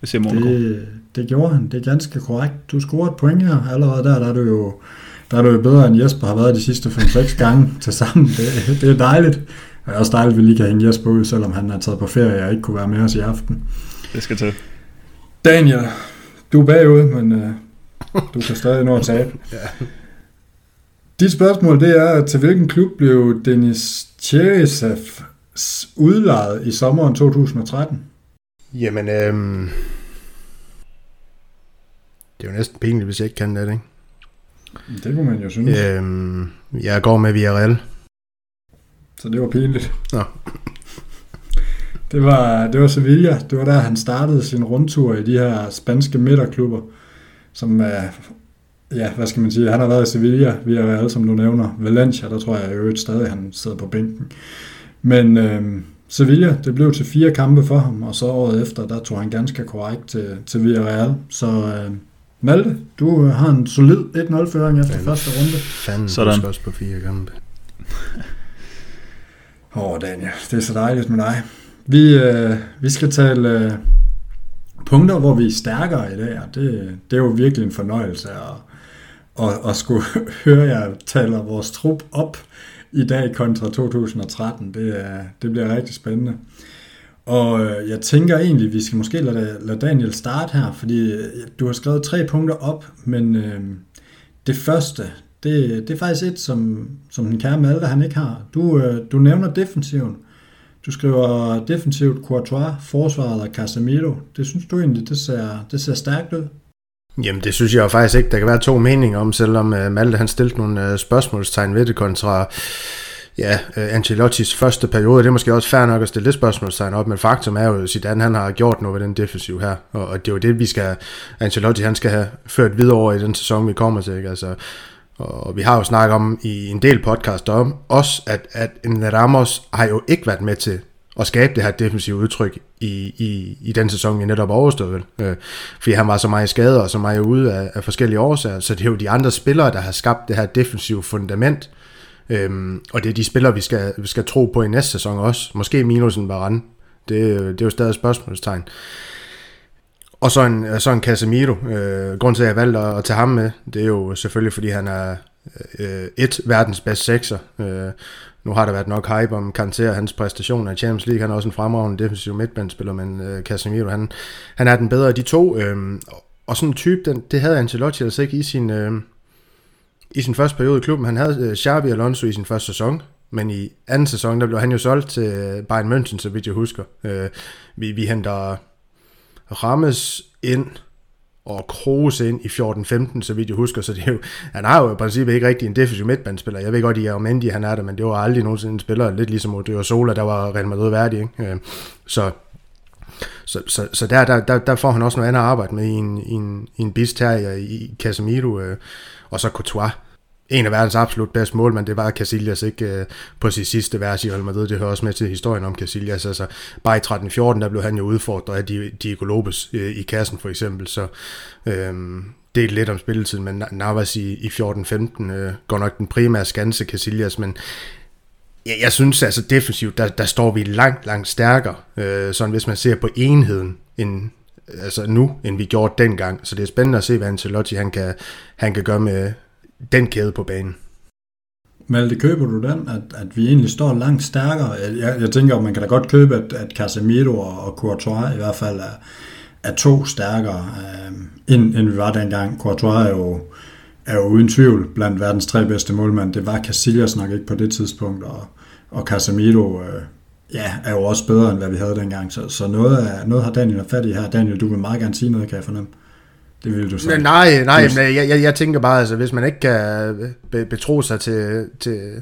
Jeg siger Monaco. Det, det gjorde han. Det er ganske korrekt. Du scorede et point her. Allerede der, der er du jo der er du jo bedre end Jesper har været de sidste 5-6 gange til sammen. Det, det er dejligt. Det er også dejligt, at vi lige kan hænge Jesper ud, selvom han er taget på ferie og ikke kunne være med os i aften. Det skal til. Daniel, du er bagud, men uh, du kan stadig nå at tabe. ja. Dit spørgsmål det er, til hvilken klub blev Denis Cherisev udlejet i sommeren 2013? Jamen, øhm, det er jo næsten pinligt, hvis jeg ikke kan det, ikke? Det kunne man jo synes. Øhm, jeg går med Villarreal. Så det var pinligt. Ja. Det var, det var Sevilla. Det var der, han startede sin rundtur i de her spanske midterklubber, som uh, ja, hvad skal man sige, han har været i Sevilla, vi er alle, som du nævner, Valencia, der tror jeg i øvrigt stadig, han sidder på bænken. Men øh, Sevilla, det blev til fire kampe for ham, og så året efter, der tog han ganske korrekt til, til Villarreal. Så øh, Malte, du øh, har en solid 1-0-føring efter første runde. Fanden, Sådan. du også på fire kampe. Åh, oh, Daniel, det er så dejligt med dig. Vi, øh, vi skal tale øh, punkter, hvor vi er stærkere i dag, og det, det er jo virkelig en fornøjelse at, at, at skulle høre jer tale vores trup op i dag kontra 2013. Det, er, det bliver rigtig spændende. Og øh, jeg tænker egentlig, vi skal måske lade, lade Daniel starte her, fordi øh, du har skrevet tre punkter op, men øh, det første, det, det er faktisk et, som, som den kære Malte han ikke har. Du, øh, du nævner defensiven. Du skriver defensivt Courtois, forsvaret og Casemiro. Det synes du egentlig, det ser, det ser stærkt ud? Jamen det synes jeg jo faktisk ikke. Der kan være to meninger om, selvom øh, Malte han stillede nogle spørgsmålstegn ved det kontra ja, øh, Ancelottis første periode. Det er måske også fair nok at stille det spørgsmålstegn op, men faktum er jo, at Zidane han har gjort noget ved den defensiv her, og, og det er jo det, vi skal, Ancelotti han skal have ført videre over i den sæson, vi kommer til. Ikke? Altså, og vi har jo snakket om i en del podcast om også, at, at en Ramos har jo ikke været med til at skabe det her defensive udtryk i, i, i den sæson, vi netop overstået. Øh, fordi han var så meget skadet og så meget ude af, af forskellige årsager, så det er jo de andre spillere, der har skabt det her defensive fundament, øhm, og det er de spillere, vi skal, vi skal tro på i næste sæson også. Måske minusen Varane. Det, det er jo stadig et spørgsmålstegn. Og så en, så en Casemiro. Øh, grunden til, at jeg valgte at, at tage ham med, det er jo selvfølgelig, fordi han er øh, et verdens bedste sekser. Øh, nu har der været nok hype om Kanté og hans præstationer i Champions League. Han er også en fremragende defensiv midtbandspiller, men øh, Casemiro, han, han er den bedre af de to. Øh, og sådan en type, den, det havde Ancelotti altså ikke i sin, øh, i sin første periode i klubben. Han havde øh, Xabi Alonso i sin første sæson, men i anden sæson, der blev han jo solgt til øh, Bayern München, så vidt jeg husker. Øh, vi, vi henter Rammes ind, og Kroos ind i 14-15, så vidt jeg husker, så det er jo, han har jo i princippet ikke rigtig en defensiv midtbandspiller. Jeg ved godt, at Mendy han er der, men det var aldrig nogensinde en spiller, lidt ligesom det var Sola, der var Real Madrid værdig. Ikke? Øh, så, så, så, så der, der, der, der, får han også noget andet at arbejde med i en, i en, i en bist her i Casemiro, øh, og så Courtois en af verdens absolut bedste målmænd, det var Casillas ikke øh, på sit sidste vers i Real Madrid. Det hører også med til historien om Casillas. Altså, bare i 13-14, der blev han jo udfordret af Diego Lopez øh, i kassen for eksempel. Så uh, det er lidt om spilletiden, men Navas i, i 14-15 øh, går nok den primære skanse Casillas, men jeg, jeg synes altså defensivt, der, der står vi langt, langt stærkere, øh, sådan hvis man ser på enheden, end, altså nu, end vi gjorde dengang. Så det er spændende at se, hvad Ancelotti han kan, han kan gøre med, den kæde på banen. Malte, køber du den, at, at vi egentlig står langt stærkere? Jeg, jeg tænker, at man kan da godt købe, at, at Casemiro og Courtois i hvert fald er, er to stærkere, øh, end, end vi var dengang. Courtois er jo, er jo uden tvivl blandt verdens tre bedste målmænd. Det var Casillas nok ikke på det tidspunkt, og, og Casemiro øh, ja, er jo også bedre, end hvad vi havde dengang. Så, så noget, af, noget har Daniel fat i her. Daniel, du vil meget gerne sige noget, kan jeg fornemme. Det vil du sige. Men nej, nej, men jeg, jeg, jeg tænker bare, altså, hvis man ikke kan betro sig til, til,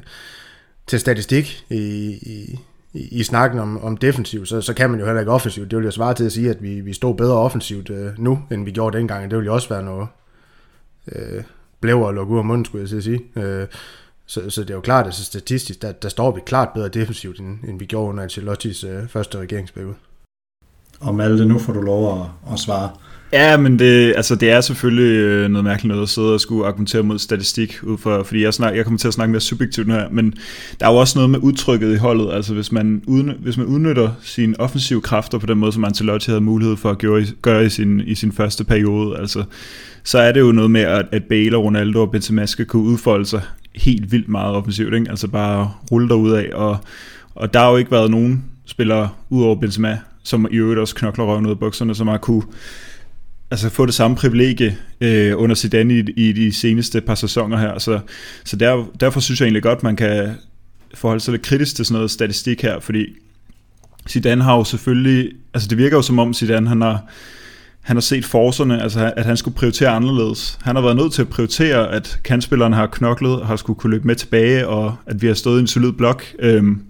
til statistik i, i, i, i snakken om, om defensiv, så, så kan man jo heller ikke offensivt. Det vil jo svare til at sige, at vi, vi står bedre offensivt øh, nu, end vi gjorde dengang. Det vil jo også være noget øh, blæver og lukke ud af munden, skulle jeg sige. Øh, så, så det er jo klart, at altså, statistisk, der, der står vi klart bedre defensivt, end, end vi gjorde under Ancelottis øh, første regeringsperiode. Og Malte, nu får du lov at, at svare. Ja, men det, altså, det er selvfølgelig øh, noget mærkeligt noget at sidde og skulle argumentere mod statistik, ud for, fordi jeg, snak, jeg kommer til at snakke mere subjektivt nu her, men der er jo også noget med udtrykket i holdet, altså hvis man, udny, hvis man udnytter sine offensive kræfter på den måde, som Ancelotti havde mulighed for at gøre, gøre i, sin, i sin første periode, altså, så er det jo noget med, at, at Bale og Ronaldo og Benzema skal kunne udfolde sig helt vildt meget offensivt, ikke? altså bare rulle derud af, og, og der har jo ikke været nogen spillere, udover Benzema, som i øvrigt også knokler røven ud af bukserne, som har kunne altså få det samme privilegie øh, under Zidane i, i de seneste par sæsoner her. Så, så der, derfor synes jeg egentlig godt, man kan forholde sig lidt kritisk til sådan noget statistik her, fordi Zidane har jo selvfølgelig, altså det virker jo som om Zidane han har, han har set forserne, altså at han skulle prioritere anderledes. Han har været nødt til at prioritere, at kandspillerne har knoklet og har skulle kunne løbe med tilbage, og at vi har stået i en solid blok. Øhm,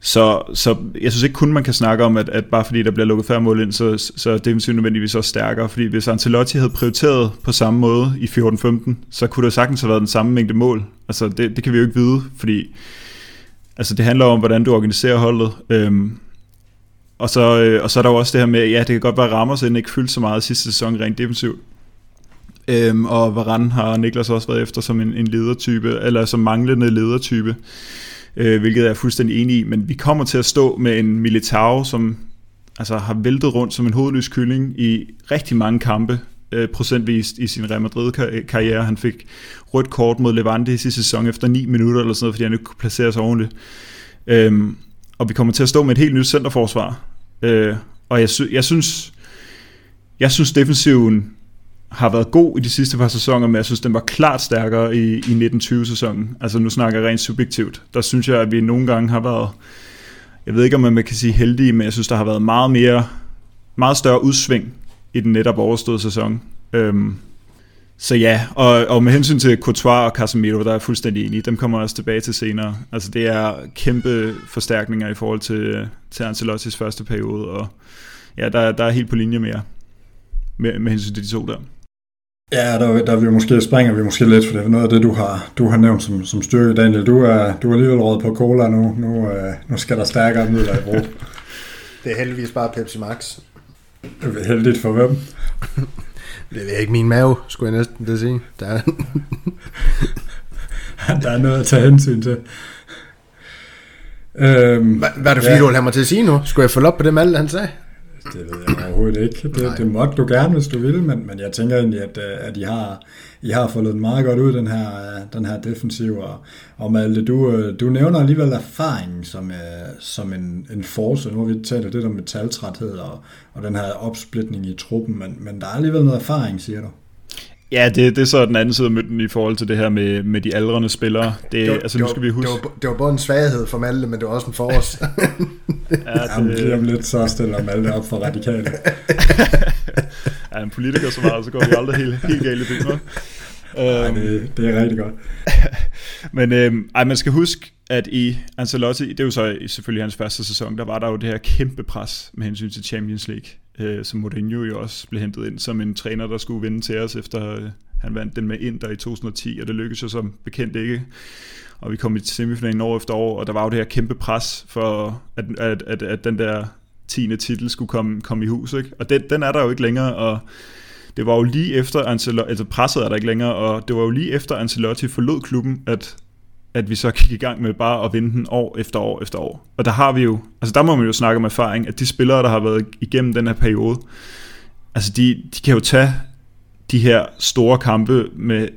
Så, så jeg synes ikke kun, man kan snakke om, at, at bare fordi der bliver lukket færre mål ind, så, så er defensivt nødvendigvis også stærkere. Fordi hvis Ancelotti havde prioriteret på samme måde i 14-15, så kunne det sagtens have været den samme mængde mål. Altså det, det kan vi jo ikke vide, fordi altså, det handler om, hvordan du organiserer holdet. Øhm, og, så, øh, og så er der jo også det her med, ja, det kan godt være, at Ramos ikke fyldt så meget sidste sæson rent defensivt. Øhm, og Varane har Niklas også været efter som en, en ledertype, eller som manglende ledertype øh, hvilket jeg er fuldstændig enig i, men vi kommer til at stå med en Militao, som altså, har væltet rundt som en hovedløs kylling i rigtig mange kampe, øh, procentvist i sin Real Madrid-karriere. Han fik rødt kort mod Levante i sidste sæson efter 9 minutter, eller sådan noget, fordi han ikke kunne placere sig ordentligt. Øhm, og vi kommer til at stå med et helt nyt centerforsvar. Øh, og jeg, sy- jeg synes, jeg synes defensiven har været god i de sidste par sæsoner, men jeg synes, den var klart stærkere i, i 1920-sæsonen. Altså nu snakker jeg rent subjektivt. Der synes jeg, at vi nogle gange har været, jeg ved ikke, om man kan sige heldige, men jeg synes, der har været meget mere, meget større udsving i den netop overståede sæson. Øhm, så ja, og, og med hensyn til Courtois og Casemiro, der er jeg fuldstændig enig. Dem kommer jeg også tilbage til senere. Altså det er kæmpe forstærkninger i forhold til, til Ancelottis første periode, og ja, der, der er helt på linje mere med, med hensyn til de to der. Ja, der, der vi måske springer vi måske lidt, for det er noget af det, du har, du har nævnt som, som styrke, Daniel. Du er, du er alligevel råd på cola nu. Nu, øh, nu skal der stærkere midler i brug. det er heldigvis bare Pepsi Max. Det er heldigt for hvem? det er ikke min mave, skulle jeg næsten det sige. Der er, der er noget at tage hensyn til. Øhm, hvad, hvad er det fordi, ja. du vil have mig til at sige nu? Skulle jeg følge op på det, Malte han sagde? Det ved jeg overhovedet ikke. Det, det måtte du gerne, hvis du vil, men, men jeg tænker egentlig, at, øh, at I har, I har fået meget godt ud den her, øh, den her defensiv. Og, og Malte, du, øh, du nævner alligevel erfaring som, som en, en force. Nu har vi talt lidt om metaltræthed og, og den her opsplitning i truppen, men, men der er alligevel noget erfaring, siger du. Ja, det, det er så den anden side af mønten i forhold til det her med, med de aldrende spillere. Det, det, var, altså, nu skal vi huske... det, var, det var både en svaghed for Malte, men det var også en for os. ja, det... Jamen, lige om lidt så stiller Malte op for radikale. ja, en politiker så meget, så går vi aldrig helt, helt galt i byen. Nej, det, det er rigtig godt. men øhm, ej, man skal huske, at i Ancelotti, det er jo så selvfølgelig hans første sæson, der var der jo det her kæmpe pres med hensyn til Champions League øh, som Mourinho jo også blev hentet ind som en træner, der skulle vinde til os, efter øh, han vandt den med Inter i 2010, og det lykkedes jo som bekendt ikke. Og vi kom i semifinalen år efter år, og der var jo det her kæmpe pres for, at, at, at, at den der 10. titel skulle komme, komme i hus. Ikke? Og den, den er der jo ikke længere, og det var jo lige efter Ancelotti, altså presset er der ikke længere, og det var jo lige efter Ancelotti forlod klubben, at at vi så gik i gang med bare at vinde den år efter år efter år. Og der har vi jo, altså der må man jo snakke om erfaring, at de spillere, der har været igennem den her periode, altså de, de kan jo tage de her store kampe med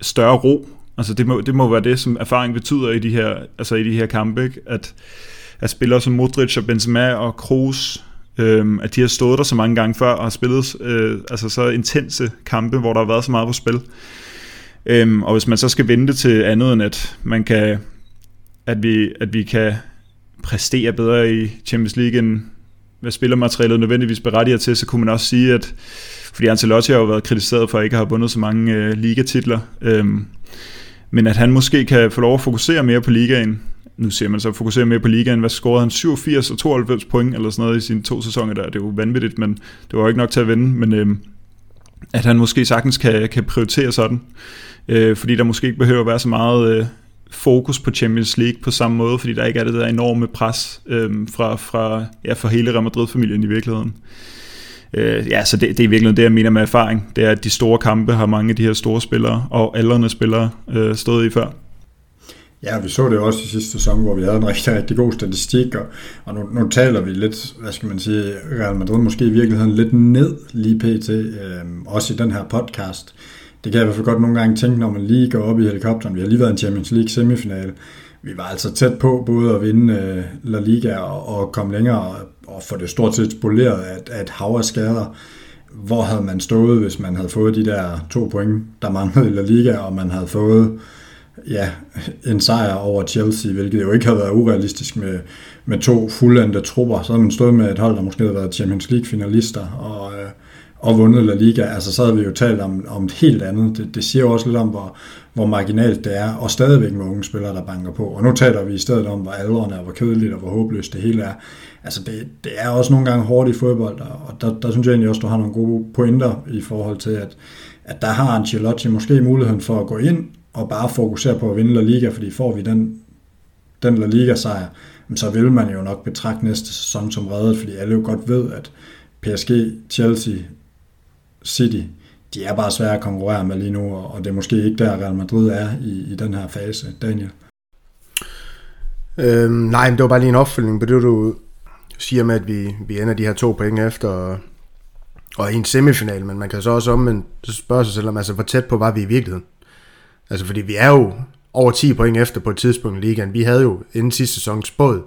større ro. Altså det må, det må være det, som erfaring betyder i de her, altså i de her kampe, ikke? At, at spillere som Modric og Benzema og Kroos, øh, at de har stået der så mange gange før og har spillet øh, altså så intense kampe, hvor der har været så meget på spil Øhm, og hvis man så skal vente til andet end at man kan at vi, at vi kan præstere bedre i Champions League end hvad spillermaterialet nødvendigvis berettiger til, så kunne man også sige, at fordi Ancelotti har jo været kritiseret for at ikke have vundet så mange øh, ligatitler, øhm, men at han måske kan få lov at fokusere mere på ligaen. Nu ser man så fokuserer mere på ligaen. Hvad scorede han? 87 og 92 point eller sådan noget i sine to sæsoner der. Det er jo vanvittigt, men det var jo ikke nok til at vinde. Men øh, at han måske sagtens kan, kan prioritere sådan øh, fordi der måske ikke behøver at være så meget øh, fokus på Champions League på samme måde, fordi der ikke er det der enorme pres øh, fra, fra, ja, fra hele Real Madrid-familien i virkeligheden. Øh, ja, så det, det er virkelig det, jeg mener med erfaring. Det er, at de store kampe har mange af de her store spillere og aldrende spillere øh, stået i før. Ja, vi så det også i sidste sæson, hvor vi havde en rigtig, rigtig god statistik, og, og nu, nu taler vi lidt, hvad skal man sige, Real Madrid måske i virkeligheden lidt ned lige pt, øh, også i den her podcast. Det kan jeg i hvert fald godt nogle gange tænke, når man lige går op i helikopteren. Vi har lige været en Champions League semifinal. Vi var altså tæt på både at vinde øh, La Liga og, og komme længere og få det stort set spoleret at, at hav af skader. Hvor havde man stået, hvis man havde fået de der to point, der manglede i La Liga, og man havde fået ja, en sejr over Chelsea, hvilket jo ikke havde været urealistisk med, med to fuldendte trupper. Så havde man stået med et hold, der måske havde været Champions League-finalister, og, øh, og vundet La Liga, altså så havde vi jo talt om, om et helt andet. Det, det siger jo også lidt om, hvor, hvor marginalt det er, og stadigvæk med unge spillere, der banker på. Og nu taler vi i stedet om, hvor aldrende og hvor kedeligt og hvor håbløst det hele er. Altså det, det er også nogle gange hårdt i fodbold, og der, der synes jeg egentlig også, du har nogle gode pointer i forhold til, at, at der har Ancelotti måske muligheden for at gå ind og bare fokusere på at vinde La Liga, fordi får vi den, den La Liga-sejr, så vil man jo nok betragte næste sæson som reddet, fordi alle jo godt ved, at PSG, Chelsea, City, de er bare svære at konkurrere med lige nu, og det er måske ikke der, Real Madrid er i, i den her fase. Daniel? Øhm, nej, men det var bare lige en opfølgning på det, du siger med, at vi, vi ender de her to point efter, og, og en semifinal, men man kan så også om spørge sig selv om, altså hvor tæt på var vi i virkeligheden? Altså fordi vi er jo over 10 point efter på et tidspunkt i ligaen. Vi havde jo inden sidste sæson spået,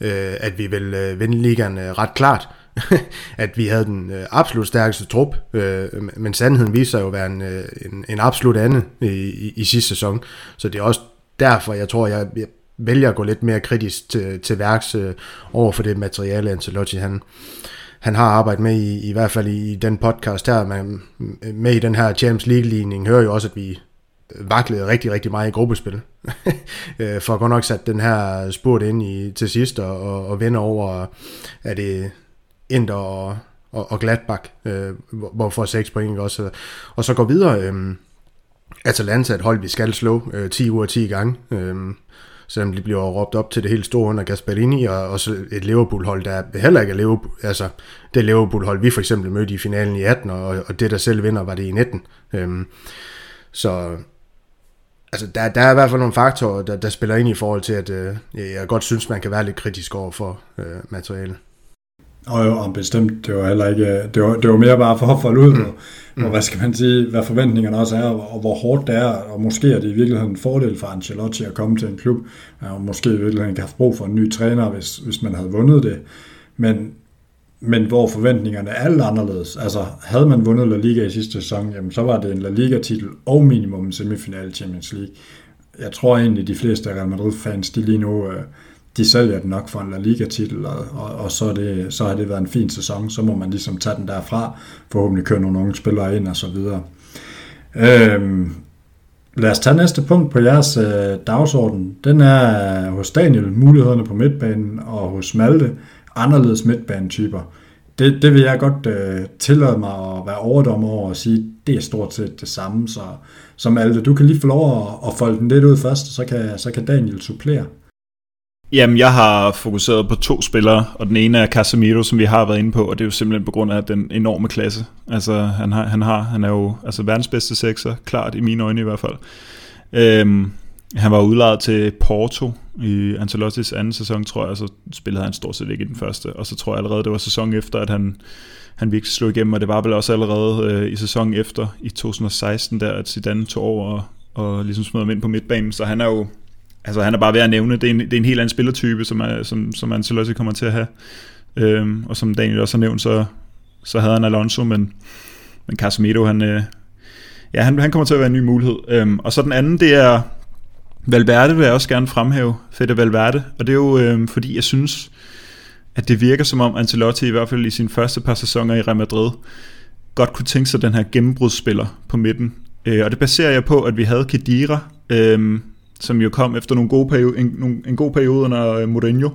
øh, at vi ville øh, vinde ligaen øh, ret klart. at vi havde den øh, absolut stærkeste trup, øh, men sandheden viser sig jo at være en, øh, en, en absolut anden i, i, i sidste sæson. Så det er også derfor, jeg tror, jeg, jeg vælger at gå lidt mere kritisk til, til værks øh, over for det materiale, Ancelotti han, han har arbejdet med i, i hvert fald i, i den podcast her, med, med i den her Champions League-ligning, hører jo også, at vi vaklede rigtig, rigtig meget i gruppespil. Øh, for godt nok sat den her spurt ind i, til sidst og, og, og vende over, er det Inter og, og, og Gladbach, øh, hvor får 6 point også. Og så går videre, øh, Atalanta et hold, vi skal slå øh, 10 uger 10 gange. Øh, selvom de bliver råbt op til det helt store under Gasparini, og, og så et Liverpool-hold, der heller ikke er Liverpool, altså det Liverpool-hold, vi for eksempel mødte i finalen i 18, og, og det, der selv vinder, var det i 19. Øhm, så altså, der, der er i hvert fald nogle faktorer, der, der spiller ind i forhold til, at øh, jeg godt synes, man kan være lidt kritisk over for øh, materialet. Og jo, og bestemt, det var heller ikke, det var, det var mere bare for at folde ud, mm. og, og hvad skal man sige, hvad forventningerne også er, og, og hvor hårdt det er, og måske er det i virkeligheden en fordel for Ancelotti at komme til en klub, og måske i virkeligheden ikke haft brug for en ny træner, hvis, hvis man havde vundet det, men, men hvor forventningerne er alt anderledes. Altså, havde man vundet La Liga i sidste sæson, jamen, så var det en La Liga-titel og minimum en semifinal Champions League. Jeg tror egentlig, de fleste af Real Madrid-fans, de lige nu... Øh, de sælger den nok for en La Liga-titel, og, og, og så, det, så har det været en fin sæson. Så må man ligesom tage den derfra, forhåbentlig køre nogle unge spillere ind og så videre. Øhm, lad os tage næste punkt på jeres øh, dagsorden. Den er øh, hos Daniel, mulighederne på midtbanen, og hos Malte, anderledes midtbanetyper. Det, det vil jeg godt øh, tillade mig at være overdommer over og sige, det er stort set det samme. Så, som Alte. du kan lige få lov at, at folde den lidt ud først, så kan, så kan Daniel supplere. Jamen, jeg har fokuseret på to spillere, og den ene er Casemiro, som vi har været inde på, og det er jo simpelthen på grund af den enorme klasse. Altså, han, har, han, har, han er jo altså, verdens bedste sekser, klart i mine øjne i hvert fald. Øhm, han var udlejet til Porto i Ancelottis anden sæson, tror jeg, og så spillede han stort set ikke i den første. Og så tror jeg allerede, det var sæson efter, at han, han virkelig slog igennem, og det var vel også allerede øh, i sæsonen efter, i 2016, der at Zidane tog over og, og ligesom smed ham ind på midtbanen. Så han er jo altså han er bare ved at nævne, det er en, det er en helt anden spillertype, som, er, som, som Ancelotti kommer til at have. Øhm, og som Daniel også har nævnt, så, så havde han Alonso, men, men Casemiro, han, øh, ja, han, han kommer til at være en ny mulighed. Øhm, og så den anden, det er Valverde, vil jeg også gerne fremhæve, Fede Valverde, og det er jo øh, fordi, jeg synes, at det virker som om Ancelotti, i hvert fald i sin første par sæsoner i Real Madrid, godt kunne tænke sig den her gennembrudsspiller på midten. Øh, og det baserer jeg på, at vi havde Kedira, øh, som jo kom efter nogle gode periode, en, en god periode under øh, Mourinho,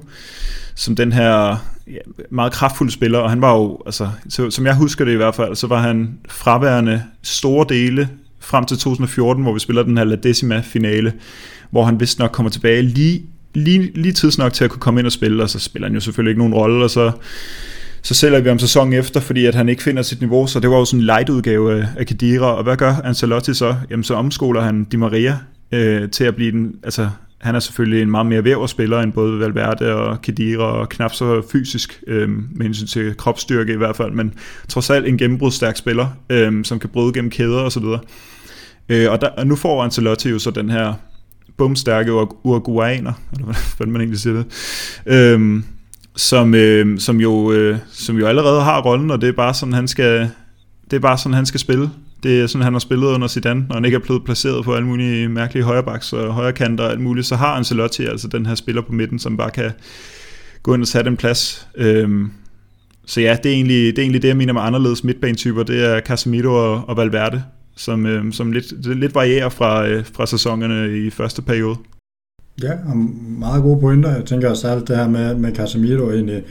som den her ja, meget kraftfulde spiller, og han var jo, altså, så, som jeg husker det i hvert fald, så var han fraværende store dele frem til 2014, hvor vi spiller den her La Decima finale, hvor han vist nok kommer tilbage lige, lige, lige tidsnok til at kunne komme ind og spille, og så spiller han jo selvfølgelig ikke nogen rolle, og så så sælger vi om sæsonen efter, fordi at han ikke finder sit niveau, så det var jo sådan en light udgave af Kadira, og hvad gør Ancelotti så? Jamen så omskoler han Di Maria øh, til at blive den, altså han er selvfølgelig en meget mere væver spiller end både Valverde og Kedira og knap så fysisk øh, med hensyn til kropsstyrke i hvert fald, men trods alt en gennembrudsstærk spiller, øh, som kan bryde gennem kæder og så videre. Øh, og, der, og nu får Ancelotti jo så den her bumstærke uruguayaner, eller hvordan man egentlig siger det, øhm, som, øh, som, jo, øh, som jo allerede har rollen, og det er bare sådan, han skal, det er bare sådan, han skal spille. Det er sådan, han har spillet under Zidane, når han ikke er blevet placeret på alle mulige mærkelige højrebaks og højrekanter og alt muligt, så har Ancelotti altså den her spiller på midten, som bare kan gå ind og tage den plads. Øhm, så ja, det er, egentlig, det er egentlig det, jeg mener med anderledes midtbanetyper. Det er Casemiro og, og Valverde, som, øh, som lidt, lidt varierer fra, øh, fra sæsonerne i første periode. Ja, og meget gode pointer. Jeg tænker også alt det her med, med Casemiro egentlig øh,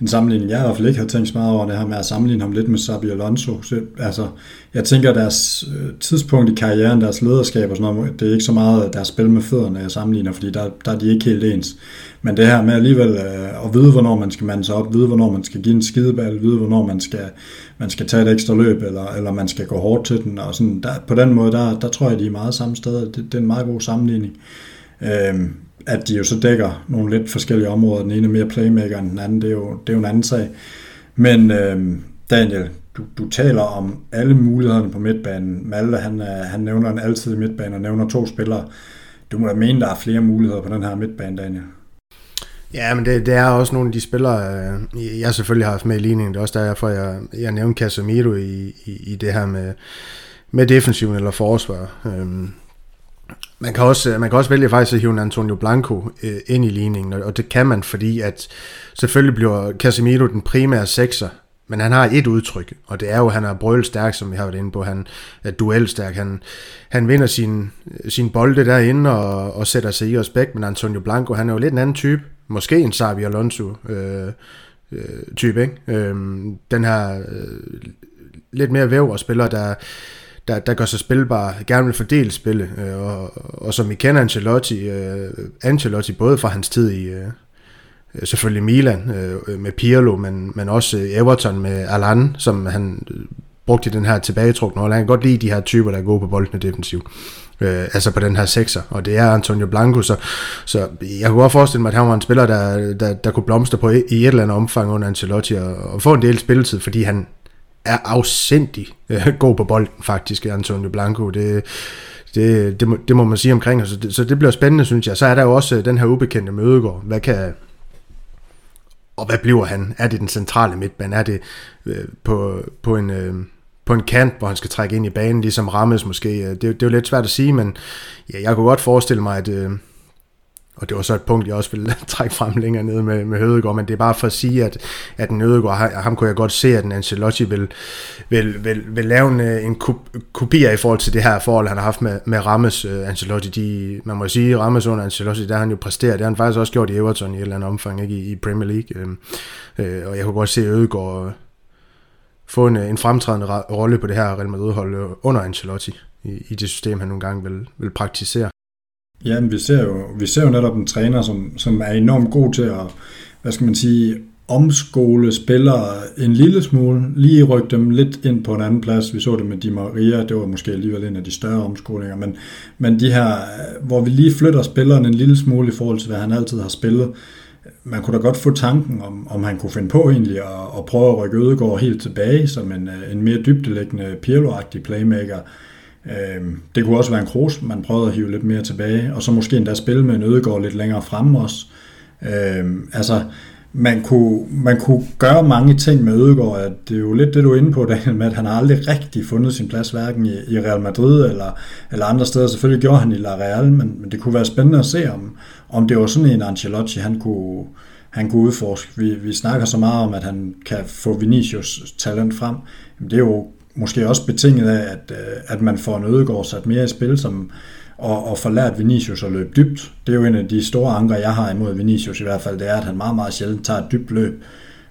en sammenligning. Jeg har i hvert fald ikke har tænkt så meget over det her med at sammenligne ham lidt med Sabi Alonso. Så, altså, jeg tænker, deres øh, tidspunkt i karrieren, deres lederskab og sådan noget, det er ikke så meget øh, deres spil med fødderne, jeg sammenligner, fordi der, der er de ikke helt ens. Men det her med alligevel øh, at vide, hvornår man skal mande sig op, vide, hvornår man skal give en skideball, vide, hvornår man skal, man skal tage et ekstra løb, eller, eller man skal gå hårdt til den. Og sådan, der, på den måde, der, der tror jeg, de er meget samme sted. Det, det er en meget god sammenligning. Øhm, at de jo så dækker nogle lidt forskellige områder. Den ene er mere playmaker end den anden, det er jo, det er jo en anden sag. Men øhm, Daniel, du, du taler om alle mulighederne på midtbanen. Malte, han, øh, han nævner en altid midtbane og nævner to spillere. Du må da mene, der er flere muligheder på den her midtbane, Daniel. Ja, men det, det er også nogle af de spillere, øh, jeg selvfølgelig har haft med i ligningen. Det er også derfor, jeg, jeg nævnte Casemiro i, i, i det her med, med defensiven eller forsvar. Øhm, man kan, også, man kan også vælge faktisk at hive Antonio Blanco øh, ind i ligningen, og det kan man, fordi at selvfølgelig bliver Casemiro den primære sekser, men han har et udtryk, og det er jo, at han er brølstærk, som vi har været inde på. Han er duelstærk. Han, han vinder sin, sin bolde derinde og, og sætter sig i respekt, men Antonio Blanco, han er jo lidt en anden type. Måske en Xavi Alonso øh, øh, type, ikke? Øh, den her øh, lidt mere vævre spiller, der der, der gør sig spilbar, gerne vil fordele spille, øh, og, og som I kender Ancelotti, øh, Ancelotti både fra hans tid i, øh, selvfølgelig Milan øh, med Pirlo, men, men også Everton med Alan, som han øh, brugte i den her tilbagetrukne rolle. Han kan godt lide de her typer, der er gode på bolden defensivt. Øh, altså på den her sekser, og det er Antonio Blanco, så, så jeg kunne godt forestille mig, at han var en spiller, der, der, der kunne blomstre på i et eller andet omfang under Ancelotti, og, og få en del spilletid, fordi han, er afsindig øh, god på bolden faktisk, Antonio Blanco. Det, det, det, må, det må man sige omkring, så det, så det bliver spændende, synes jeg. Så er der jo også øh, den her ubekendte mødegård. Hvad kan, og hvad bliver han? Er det den centrale midtbane? Er det øh, på, på en... Øh, på en kant, hvor han skal trække ind i banen, ligesom Rammes måske. Øh, det, det er jo lidt svært at sige, men ja, jeg kunne godt forestille mig, at, øh, og det var så et punkt, jeg også ville trække frem længere ned med, med Hødegård, men det er bare for at sige, at, at en Hødegård, ham kunne jeg godt se, at en Ancelotti vil, vil, vil, vil lave en, en kopi i forhold til det her forhold, han har haft med, med Rammes. Uh, øh, Ancelotti, de, man må sige, Rammes under Ancelotti, der har han jo præsteret, det har han faktisk også gjort i Everton i et eller andet omfang, ikke i, i Premier League. Øhm, øh, og jeg kunne godt se Hødegård øh, få en, øh, en fremtrædende rolle på det her Real Madrid-hold under Ancelotti i, i det system, han nogle gange vil, vil praktisere. Ja, men vi ser jo, vi ser jo netop en træner, som, som er enormt god til at, hvad skal man sige, omskole spillere en lille smule, lige rykke dem lidt ind på en anden plads. Vi så det med Di Maria, det var måske alligevel en af de større omskolinger, men, men de her, hvor vi lige flytter spilleren en lille smule i forhold til, hvad han altid har spillet, man kunne da godt få tanken, om, om han kunne finde på egentlig at, at prøve at rykke Ødegård helt tilbage som en, en mere dybdelæggende Pirlo-agtig playmaker, Øhm, det kunne også være en Kroos, man prøvede at hive lidt mere tilbage, og så måske endda spille med en Ødegård lidt længere frem også. Øhm, altså, man kunne, man kunne gøre mange ting med Ødegård, at det er jo lidt det, du er inde på, Daniel, med at han har aldrig rigtig fundet sin plads, hverken i, i Real Madrid eller, eller andre steder. Selvfølgelig gjorde han i La Real, men, men det kunne være spændende at se, om, om det var sådan en Ancelotti, han kunne, han kunne udforske. Vi, vi snakker så meget om, at han kan få Vinicius talent frem. Jamen, det er jo måske også betinget af, at, øh, at man får en ødegård sat mere i spil, som, og, og får lært Vinicius at løbe dybt. Det er jo en af de store anker, jeg har imod Vinicius i hvert fald, det er, at han meget, meget sjældent tager et dybt løb.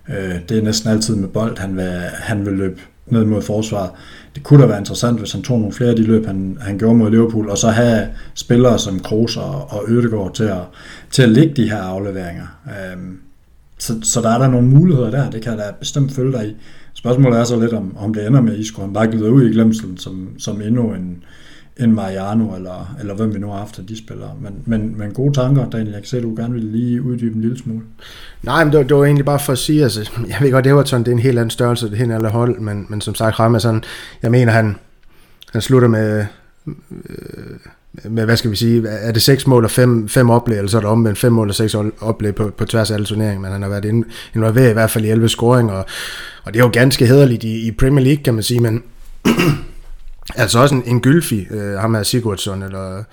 Øh, det er næsten altid med bold, han vil, han vil løbe ned mod forsvaret. Det kunne da være interessant, hvis han tog nogle flere af de løb, han, han gjorde mod Liverpool, og så have spillere som Kroos og, og Ødegaard til at, til at lægge de her afleveringer. Øhm, så, så der er der nogle muligheder der, det kan jeg da bestemt følge dig i. Spørgsmålet er så lidt, om, om det ender med, at I skulle have bare glider ud i glemselen som, som endnu en, en Mariano, eller, eller hvem vi nu har haft af de spillere. Men, men, men gode tanker, Daniel. Jeg kan se, at du gerne vil lige uddybe en lille smule. Nej, men det, det var egentlig bare for at sige, altså, jeg ved godt, Everton det er en helt anden størrelse, det hen alle hold, men, men som sagt, Ramazan, jeg mener, han, han slutter med, øh, med, hvad skal vi sige, er det seks mål og fem, fem oplæg, eller så er det omvendt fem mål og seks oplæg på, på tværs af alle turneringer, men han har været involveret i hvert fald i 11 scoringer, og, og det er jo ganske hederligt i, i Premier League, kan man sige, men altså også en, en Gylfi, øh, ham er Sigurdsson, eller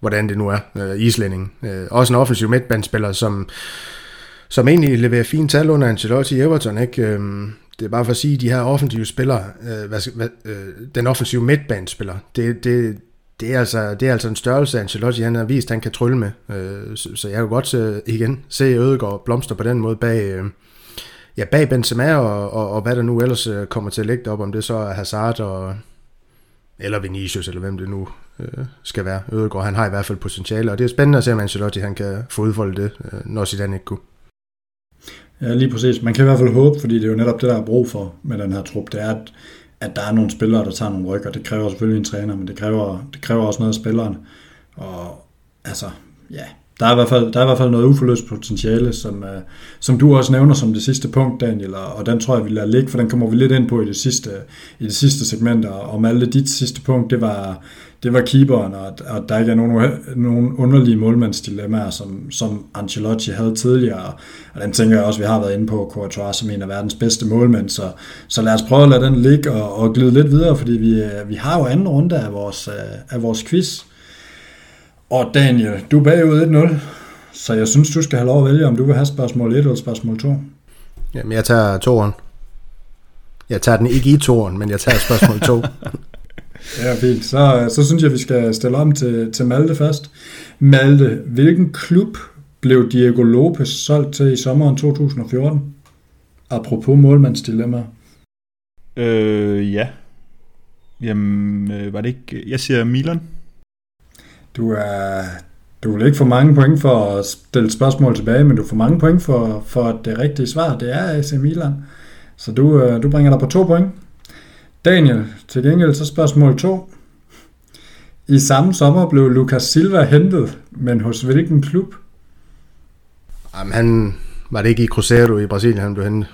hvordan det nu er, øh, islændingen. Øh, også en offensiv midtbandspiller, som, som egentlig leverer fine tal under Ancelotti i Everton, ikke? Øh, det er bare for at sige, at de her offensive spillere, øh, hvad, hvad, øh, den offensive midtbanespiller, det, det, det, er altså, det er altså en størrelse, Ancelotti han har vist, han kan trylle med. Øh, så, så jeg kan godt øh, igen se Ødegaard blomster på den måde bag, øh, ja, bag Benzema og, og, og, hvad der nu ellers øh, kommer til at ligge op, om det så er Hazard og, eller Vinicius, eller hvem det nu øh, skal være. Ødegaard, han har i hvert fald potentiale, og det er spændende at se, om Ancelotti han kan få udfoldet det, øh, når Zidane ikke kunne. Ja, lige præcis. Man kan i hvert fald håbe, fordi det er jo netop det, der er brug for med den her trup, det er, at, at der er nogle spillere, der tager nogle rykker. Det kræver selvfølgelig en træner, men det kræver, det kræver også noget af spilleren. Og altså, ja, der er i hvert fald, der er i hvert fald noget uforløst potentiale, som, uh, som du også nævner som det sidste punkt, Daniel, og, og den tror jeg, vi lader ligge, for den kommer vi lidt ind på i det sidste, i det sidste segment, og om alle dit sidste punkt, det var, det var keeperen, og, og der ikke er nogen, nogen underlige målmandsdilemmaer, som, som Ancelotti havde tidligere, og den tænker jeg også, vi har været inde på, Courtois som en af verdens bedste målmænd, så, så lad os prøve at lade den ligge og, og glide lidt videre, fordi vi, vi har jo anden runde af vores, af vores quiz, og Daniel, du er bagud 1-0, så jeg synes, du skal have lov at vælge, om du vil have spørgsmål 1 eller spørgsmål 2. Jamen, jeg tager toeren. Jeg tager den ikke i toeren, men jeg tager spørgsmål 2. ja, fint. Så, så synes jeg, vi skal stille om til, til Malte først. Malte, hvilken klub blev Diego Lopez solgt til i sommeren 2014? Apropos målmandsdilemma. Øh, ja. Jamen, øh, var det ikke... Jeg siger Milan. Du er, du vil ikke få mange point for at stille spørgsmål tilbage, men du får mange point for, for det rigtige svar. Det er AC Milan. Så du, øh, du bringer dig på to point. Daniel, til gengæld så spørgsmål 2. I samme sommer blev Lucas Silva hentet, men hos hvilken klub? Jamen, han var det ikke i Cruzeiro i Brasilien, han blev hentet?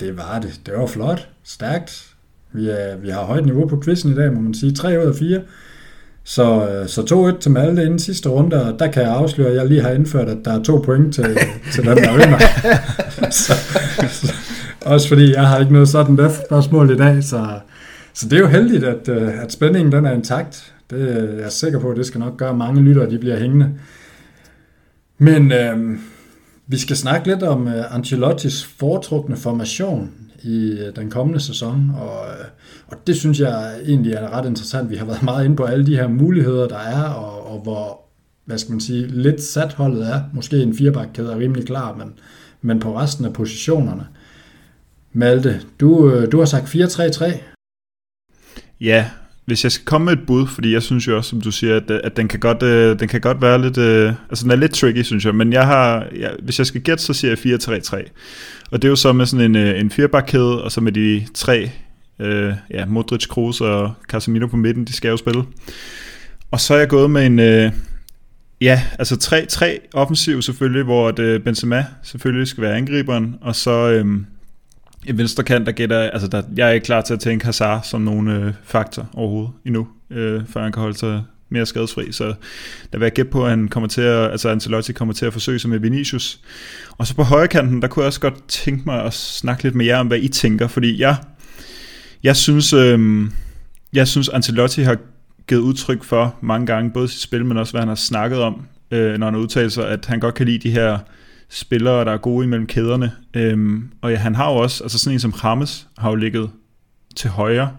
Det var det. Det var flot. Stærkt. Vi, er, vi har højt niveau på quizzen i dag, må man sige. 3 ud af 4. Så, øh, så 2-1 til Malte inden sidste runde, og der kan jeg afsløre, at jeg lige har indført, at der er to point til, til den, der vinder. så, så, også fordi jeg har ikke noget sådan der spørgsmål i dag, så, så det er jo heldigt, at, øh, at spændingen den er intakt. Det øh, er jeg sikker på, at det skal nok gøre, at mange lyttere de bliver hængende. Men øh, vi skal snakke lidt om øh, Ancelottis foretrukne formation i øh, den kommende sæson, og, øh, og det synes jeg egentlig er ret interessant. Vi har været meget inde på alle de her muligheder, der er, og, og hvor, hvad skal man sige, lidt sat holdet er. Måske en firebakkæde er rimelig klar, men, men på resten af positionerne. Malte, du, øh, du har sagt 4-3-3. Ja, hvis jeg skal komme med et bud, fordi jeg synes jo også, som du siger, at, at den, kan godt, øh, den kan godt være lidt, øh, altså den er lidt tricky, synes jeg, men jeg har, ja, hvis jeg skal gætte, så siger jeg 4-3-3. Og det er jo så med sådan en, øh, en firebakkæde, og så med de tre, øh, ja, Modric, Kroos og Casemiro på midten, de skal jo spille. Og så er jeg gået med en, øh, ja, altså tre, tre offensiv selvfølgelig, hvor at, øh, Benzema selvfølgelig skal være angriberen, og så øh, en venstre kant, der gætter, altså der, jeg er ikke klar til at tænke Hazard som nogen øh, faktor overhovedet endnu, øh, før han kan holde sig mere skadesfri, så der vil jeg gætte på, at han kommer til at, altså Ancelotti kommer til at forsøge sig med Vinicius. Og så på højre kanten, der kunne jeg også godt tænke mig at snakke lidt med jer om, hvad I tænker, fordi jeg, jeg synes, øh, jeg synes Ancelotti har givet udtryk for mange gange, både sit spil, men også hvad han har snakket om, øh, når han udtaler sig, at han godt kan lide de her spillere, der er gode imellem kæderne. Øhm, og ja, han har jo også, altså sådan en som Rames, har jo ligget til højre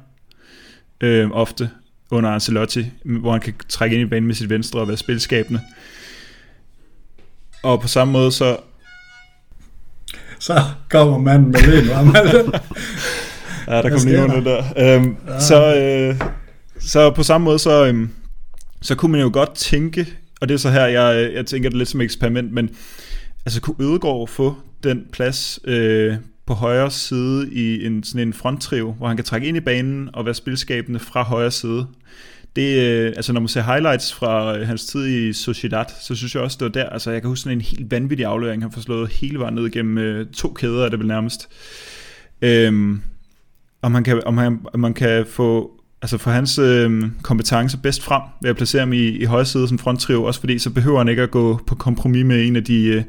øh, ofte under Ancelotti, hvor han kan trække ind i banen med sit venstre og være spilskabende. Og på samme måde så... Så kommer manden med len, Ja, der kom lige under der. Øhm, ja. så, øh, så på samme måde, så, øhm, så kunne man jo godt tænke, og det er så her, jeg, jeg tænker det lidt som et eksperiment, men altså kunne Ødegaard få den plads øh, på højre side i en, sådan en fronttrio, hvor han kan trække ind i banen og være spilskabende fra højre side. Det, øh, altså når man ser highlights fra øh, hans tid i Sociedad, så synes jeg også, det var der, altså jeg kan huske sådan en helt vanvittig aflevering, han får slået hele vejen ned gennem øh, to kæder, er det vel nærmest. Øhm, om han kan, om han, om man kan få altså for hans øh, kompetence bedst frem ved at placere ham i, i højre side som fronttrio, også fordi så behøver han ikke at gå på kompromis med en af de, øh,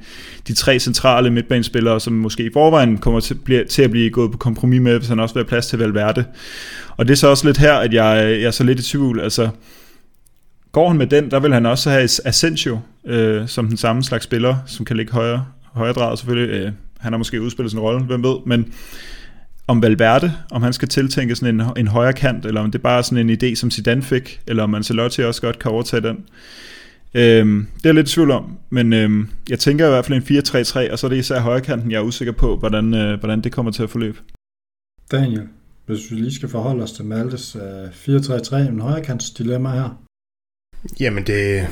de tre centrale midtbanespillere, som måske i forvejen kommer til, bliver, til at blive gået på kompromis med, hvis han også vil have plads til Valverde. Og det er så også lidt her, at jeg, jeg er så lidt i tvivl. Altså, går han med den, der vil han også have Asensio øh, som den samme slags spiller, som kan ligge højere, højre drejet selvfølgelig. Øh, han har måske udspillet sin rolle, hvem ved, men om Valverde, om han skal tiltænke sådan en, en højre kant, eller om det er bare sådan en idé, som Zidane fik, eller om Ancelotti også godt kan overtage den. Øhm, det er jeg lidt i tvivl om, men øhm, jeg tænker i hvert fald en 4-3-3, og så er det især højre kanten, jeg er usikker på, hvordan, øh, hvordan det kommer til at forløbe. Daniel, hvis vi lige skal forholde os til Maltes øh, 4-3-3, en højrekants dilemma her. Jamen det,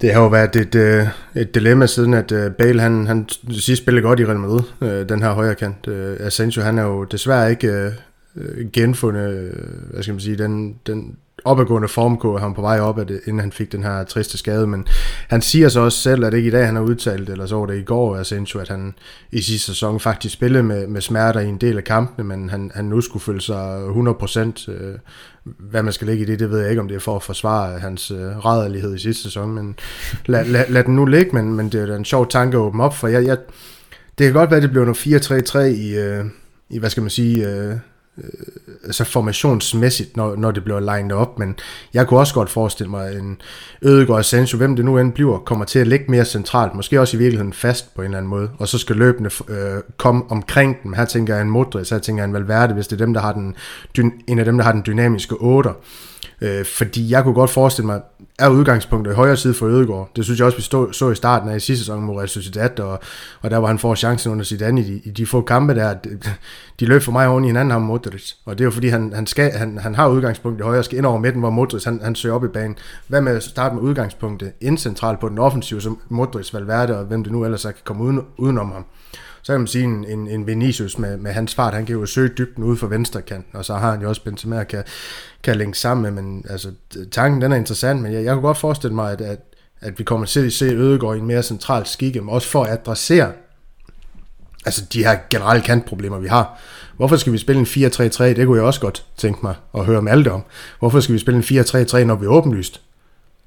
det har jo været et, øh, et dilemma siden, at øh, Bale han, han sidst spillede godt i Real Madrid, øh, den her højre kant. Øh, Asensio han er jo desværre ikke øh, øh, genfundet, hvad skal man sige, den, den opadgående formkurve, han på vej op, at, inden han fik den her triste skade, men han siger så også selv, at det ikke i dag, han har udtalt, eller så var det i går, Asensio, at han i sidste sæson faktisk spillede med, med smerter i en del af kampene, men han, han nu skulle føle sig 100%, øh, hvad man skal lægge i det, det ved jeg ikke, om det er for at forsvare hans øh, rædderlighed i sidste sæson, men lad, lad, lad den nu ligge, men, men det er en sjov tanke at åbne op, for jeg, jeg, det kan godt være, at det bliver noget 4-3-3 i, øh, i, hvad skal man sige, øh, Øh, altså formationsmæssigt, når, når det bliver lined op, men jeg kunne også godt forestille mig en Ødegaard Sancho hvem det nu end bliver, kommer til at ligge mere centralt, måske også i virkeligheden fast på en eller anden måde, og så skal løbende øh, komme omkring dem. Her tænker jeg en Modric, her tænker jeg en Valverde, hvis det er dem, der har den, en af dem, der har den dynamiske 8'er. Øh, fordi jeg kunne godt forestille mig, er udgangspunktet i højre side for Ødegård. Det synes jeg også, vi stod, så i starten af i sidste sæson mod Real Sociedad, og, og der var han får chancen under sit andet i de, i de få kampe der. De, øh, de løb for mig oven i hinanden, ham Modric. Og det er jo fordi, han, han, skal, han, han har udgangspunkt i højre, skal ind over midten, hvor Modric han, han søger op i banen. Hvad med at starte med udgangspunktet indcentralt på den offensive, som Modric, Valverde og hvem det nu ellers kan komme uden, udenom ham så kan man sige, en, en, en Vinicius med, med hans fart, han kan jo søge dybden ude for venstre kant, og så har han jo også Benzema, kan, kan længe sammen med, men altså, tanken den er interessant, men jeg, jeg kunne godt forestille mig, at, at, at vi kommer til at se Ødegaard i en mere central skikke, men også for at adressere altså de her generelle kantproblemer, vi har. Hvorfor skal vi spille en 4-3-3? Det kunne jeg også godt tænke mig at høre alt om. Hvorfor skal vi spille en 4-3-3, når vi åbenlyst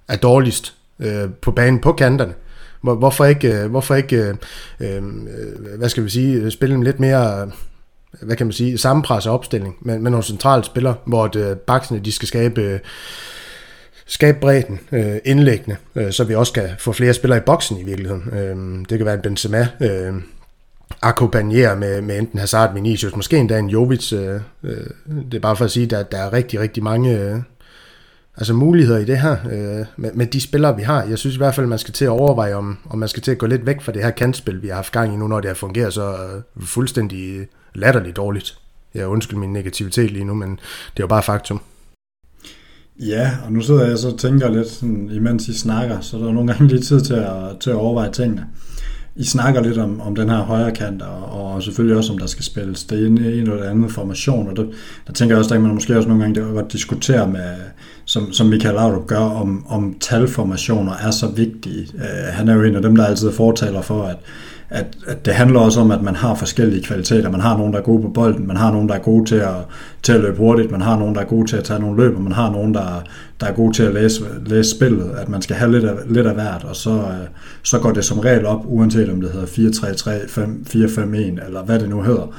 er dårligst øh, på banen på kanterne? Hvorfor ikke, øh, hvorfor ikke øh, øh, øh, hvad skal vi sige, spille en lidt mere hvad kan man sige, sammenpres opstilling med, med nogle centrale spillere, hvor det, baksene de skal skabe skabe bredden øh, indlæggende, øh, så vi også kan få flere spillere i boksen i virkeligheden. Øh, det kan være en Benzema, øh, akkompagnere med, med enten Hazard, Vinicius, måske endda en Jovic. Øh, øh, det er bare for at sige, at der, der er rigtig, rigtig mange øh, altså muligheder i det her, øh, med, med de spillere, vi har. Jeg synes i hvert fald, man skal til at overveje, om, om man skal til at gå lidt væk fra det her kantspil, vi har haft gang i nu, når det har fungeret så øh, fuldstændig latterligt dårligt. Jeg undskylder min negativitet lige nu, men det er jo bare faktum. Ja, og nu sidder jeg så og tænker lidt, sådan, imens I snakker, så der er nogle gange lige tid til at, til at overveje tingene. I snakker lidt om, om den her højre kant, og, og selvfølgelig også om der skal spilles det ene en eller andet formation, og det, der tænker jeg også, at man måske også nogle gange det godt diskutere med, som, som Michael Laudrup gør, om, om talformationer er så vigtige. Uh, han er jo en af dem, der altid fortaler for, at at, at det handler også om, at man har forskellige kvaliteter. Man har nogen, der er gode på bolden, man har nogen, der er gode til at, til at løbe hurtigt, man har nogen, der er gode til at tage nogle løb, og man har nogen, der, der er gode til at læse, læse spillet. At man skal have lidt af, lidt af hvert, og så, øh, så går det som regel op, uanset om det hedder 4-3-3, 4-5-1, eller hvad det nu hedder.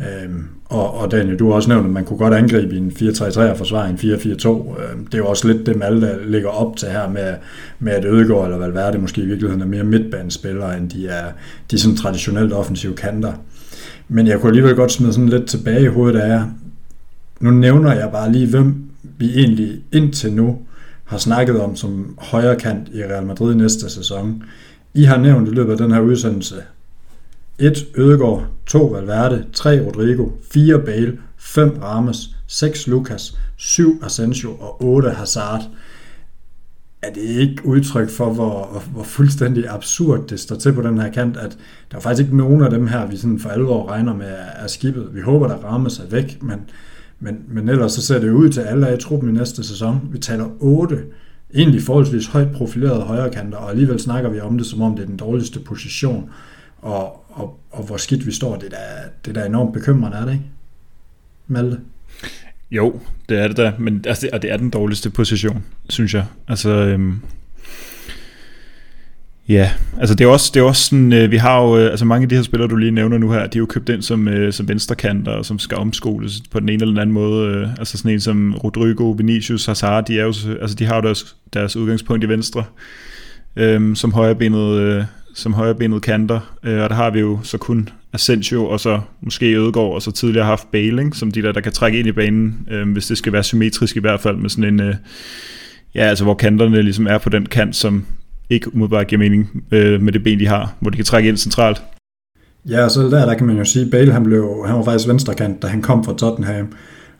Øhm, og, og Daniel, du har også nævnt, at man kunne godt angribe i en 4-3-3 og forsvare en 4-4-2. Øhm, det er jo også lidt det, Malte ligger op til her med, med at Ødegaard eller Valverde måske i virkeligheden er mere midtbanespillere, end de er de sådan traditionelt offensive kanter. Men jeg kunne alligevel godt smide sådan lidt tilbage i hovedet af jer. Nu nævner jeg bare lige, hvem vi egentlig indtil nu har snakket om som højre kant i Real Madrid næste sæson. I har nævnt i løbet af den her udsendelse 1. Ødegaard, 2. Valverde, 3. Rodrigo, 4. Bale, 5. Ramos, 6. Lucas, 7. Asensio og 8. Hazard. Er det ikke udtryk for, hvor, hvor fuldstændig absurd det står til på den her kant, at der er faktisk ikke nogen af dem her, vi sådan for alvor regner med er skibet. Vi håber, der rammer sig væk, men, men, men ellers så ser det ud til, alle i truppen i næste sæson. Vi taler 8 egentlig forholdsvis højt profilerede højrekanter, og alligevel snakker vi om det, som om det er den dårligste position. Og, og, og hvor skidt vi står, det er da, det er da enormt bekymrende, er det ikke? Malte? Jo, det er det da, men altså, og det er den dårligste position, synes jeg. Altså, øhm, ja, altså det er også, det er også sådan, øh, vi har jo, øh, altså mange af de her spillere, du lige nævner nu her, de er jo købt ind som, øh, som venstrekanter, og som skal omskoles på den ene eller den anden måde. Øh, altså sådan en som Rodrigo, Vinicius, Hazard, de, er jo, altså de har jo deres, deres udgangspunkt i venstre, øh, som højrebenet øh, som højrebenet kanter, øh, og der har vi jo så kun Asensio, og så måske Ødegaard, og så tidligere haft Bale, som de der, der kan trække ind i banen, øh, hvis det skal være symmetrisk i hvert fald, med sådan en, øh, ja, altså hvor kanterne ligesom er på den kant, som ikke umiddelbart giver mening øh, med det ben, de har, hvor de kan trække ind centralt. Ja, og så der, der kan man jo sige, Bale han, blev, han var faktisk venstrekant, da han kom fra Tottenham,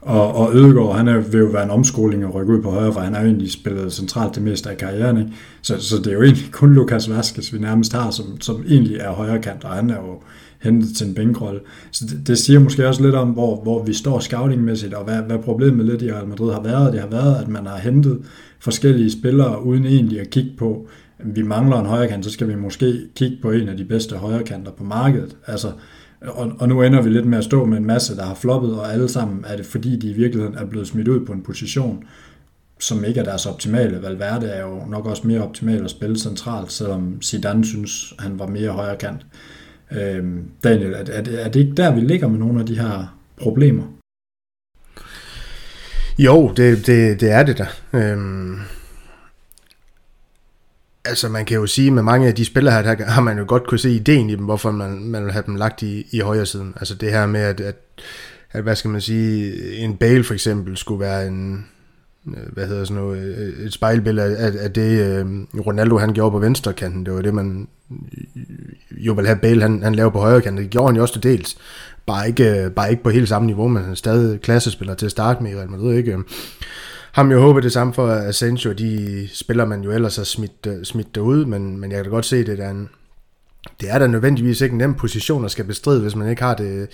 og, og Ødegaard, han er, vil jo være en omskoling og rykke ud på højre, for han har jo egentlig spillet centralt det meste af karrieren. Ikke? Så, så det er jo egentlig kun Lukas Vaskes, vi nærmest har, som, som egentlig er højre kant, og han er jo hentet til en bænkrolle. Så det, det, siger måske også lidt om, hvor, hvor vi står scoutingmæssigt, og hvad, hvad problemet lidt i Real Madrid har været. Det har været, at man har hentet forskellige spillere, uden egentlig at kigge på, at vi mangler en højre kant, så skal vi måske kigge på en af de bedste højre kanter på markedet. Altså, og, og nu ender vi lidt med at stå med en masse, der har floppet, og alle sammen er det fordi, de i virkeligheden er blevet smidt ud på en position, som ikke er deres optimale. Valverde er jo nok også mere optimal at spille centralt, selvom Zidane synes, han var mere højre kant. Øhm, Daniel, er, er, er det ikke der, vi ligger med nogle af de her problemer? Jo, det, det, det er det da. Øhm, Altså man kan jo sige, med mange af de spillere her, der har man jo godt kunne se ideen i dem, hvorfor man, man vil have dem lagt i, i højre siden. Altså det her med, at, at, at, hvad skal man sige, en Bale for eksempel skulle være en, øh, hvad hedder sådan noget, øh, et spejlbillede af, af det øh, Ronaldo han gjorde på venstre kanten. Det var det, man øh, jo vil have Bale han, han lavede på højre kanten. Det gjorde han jo også til dels. Bare ikke, bare ikke på helt samme niveau, men han er stadig klassespiller til at starte med i Real Madrid. Ikke? Ham jeg håber det samme for Asensio, de spiller man jo ellers har smidt, øh, smidt derud, men, men jeg kan da godt se, det der en, det er da nødvendigvis ikke en nem position at skal bestride, hvis man ikke har det,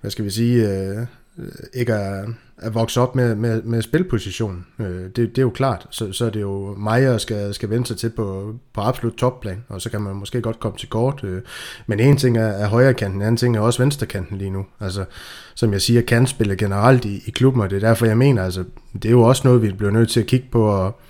hvad skal vi sige, øh, øh ikke er, at vokse op med, med, med spilposition. Øh, det, det er jo klart. Så, så er det jo mig, der skal, skal vende sig til på, på absolut topplan, og så kan man måske godt komme til kort. Øh. Men en ting er, er højre kanten, en anden ting er også venstre kanten lige nu. Altså, som jeg siger, kan spille generelt i, i klubben, og det er derfor, jeg mener, altså, det er jo også noget, vi bliver nødt til at kigge på, og,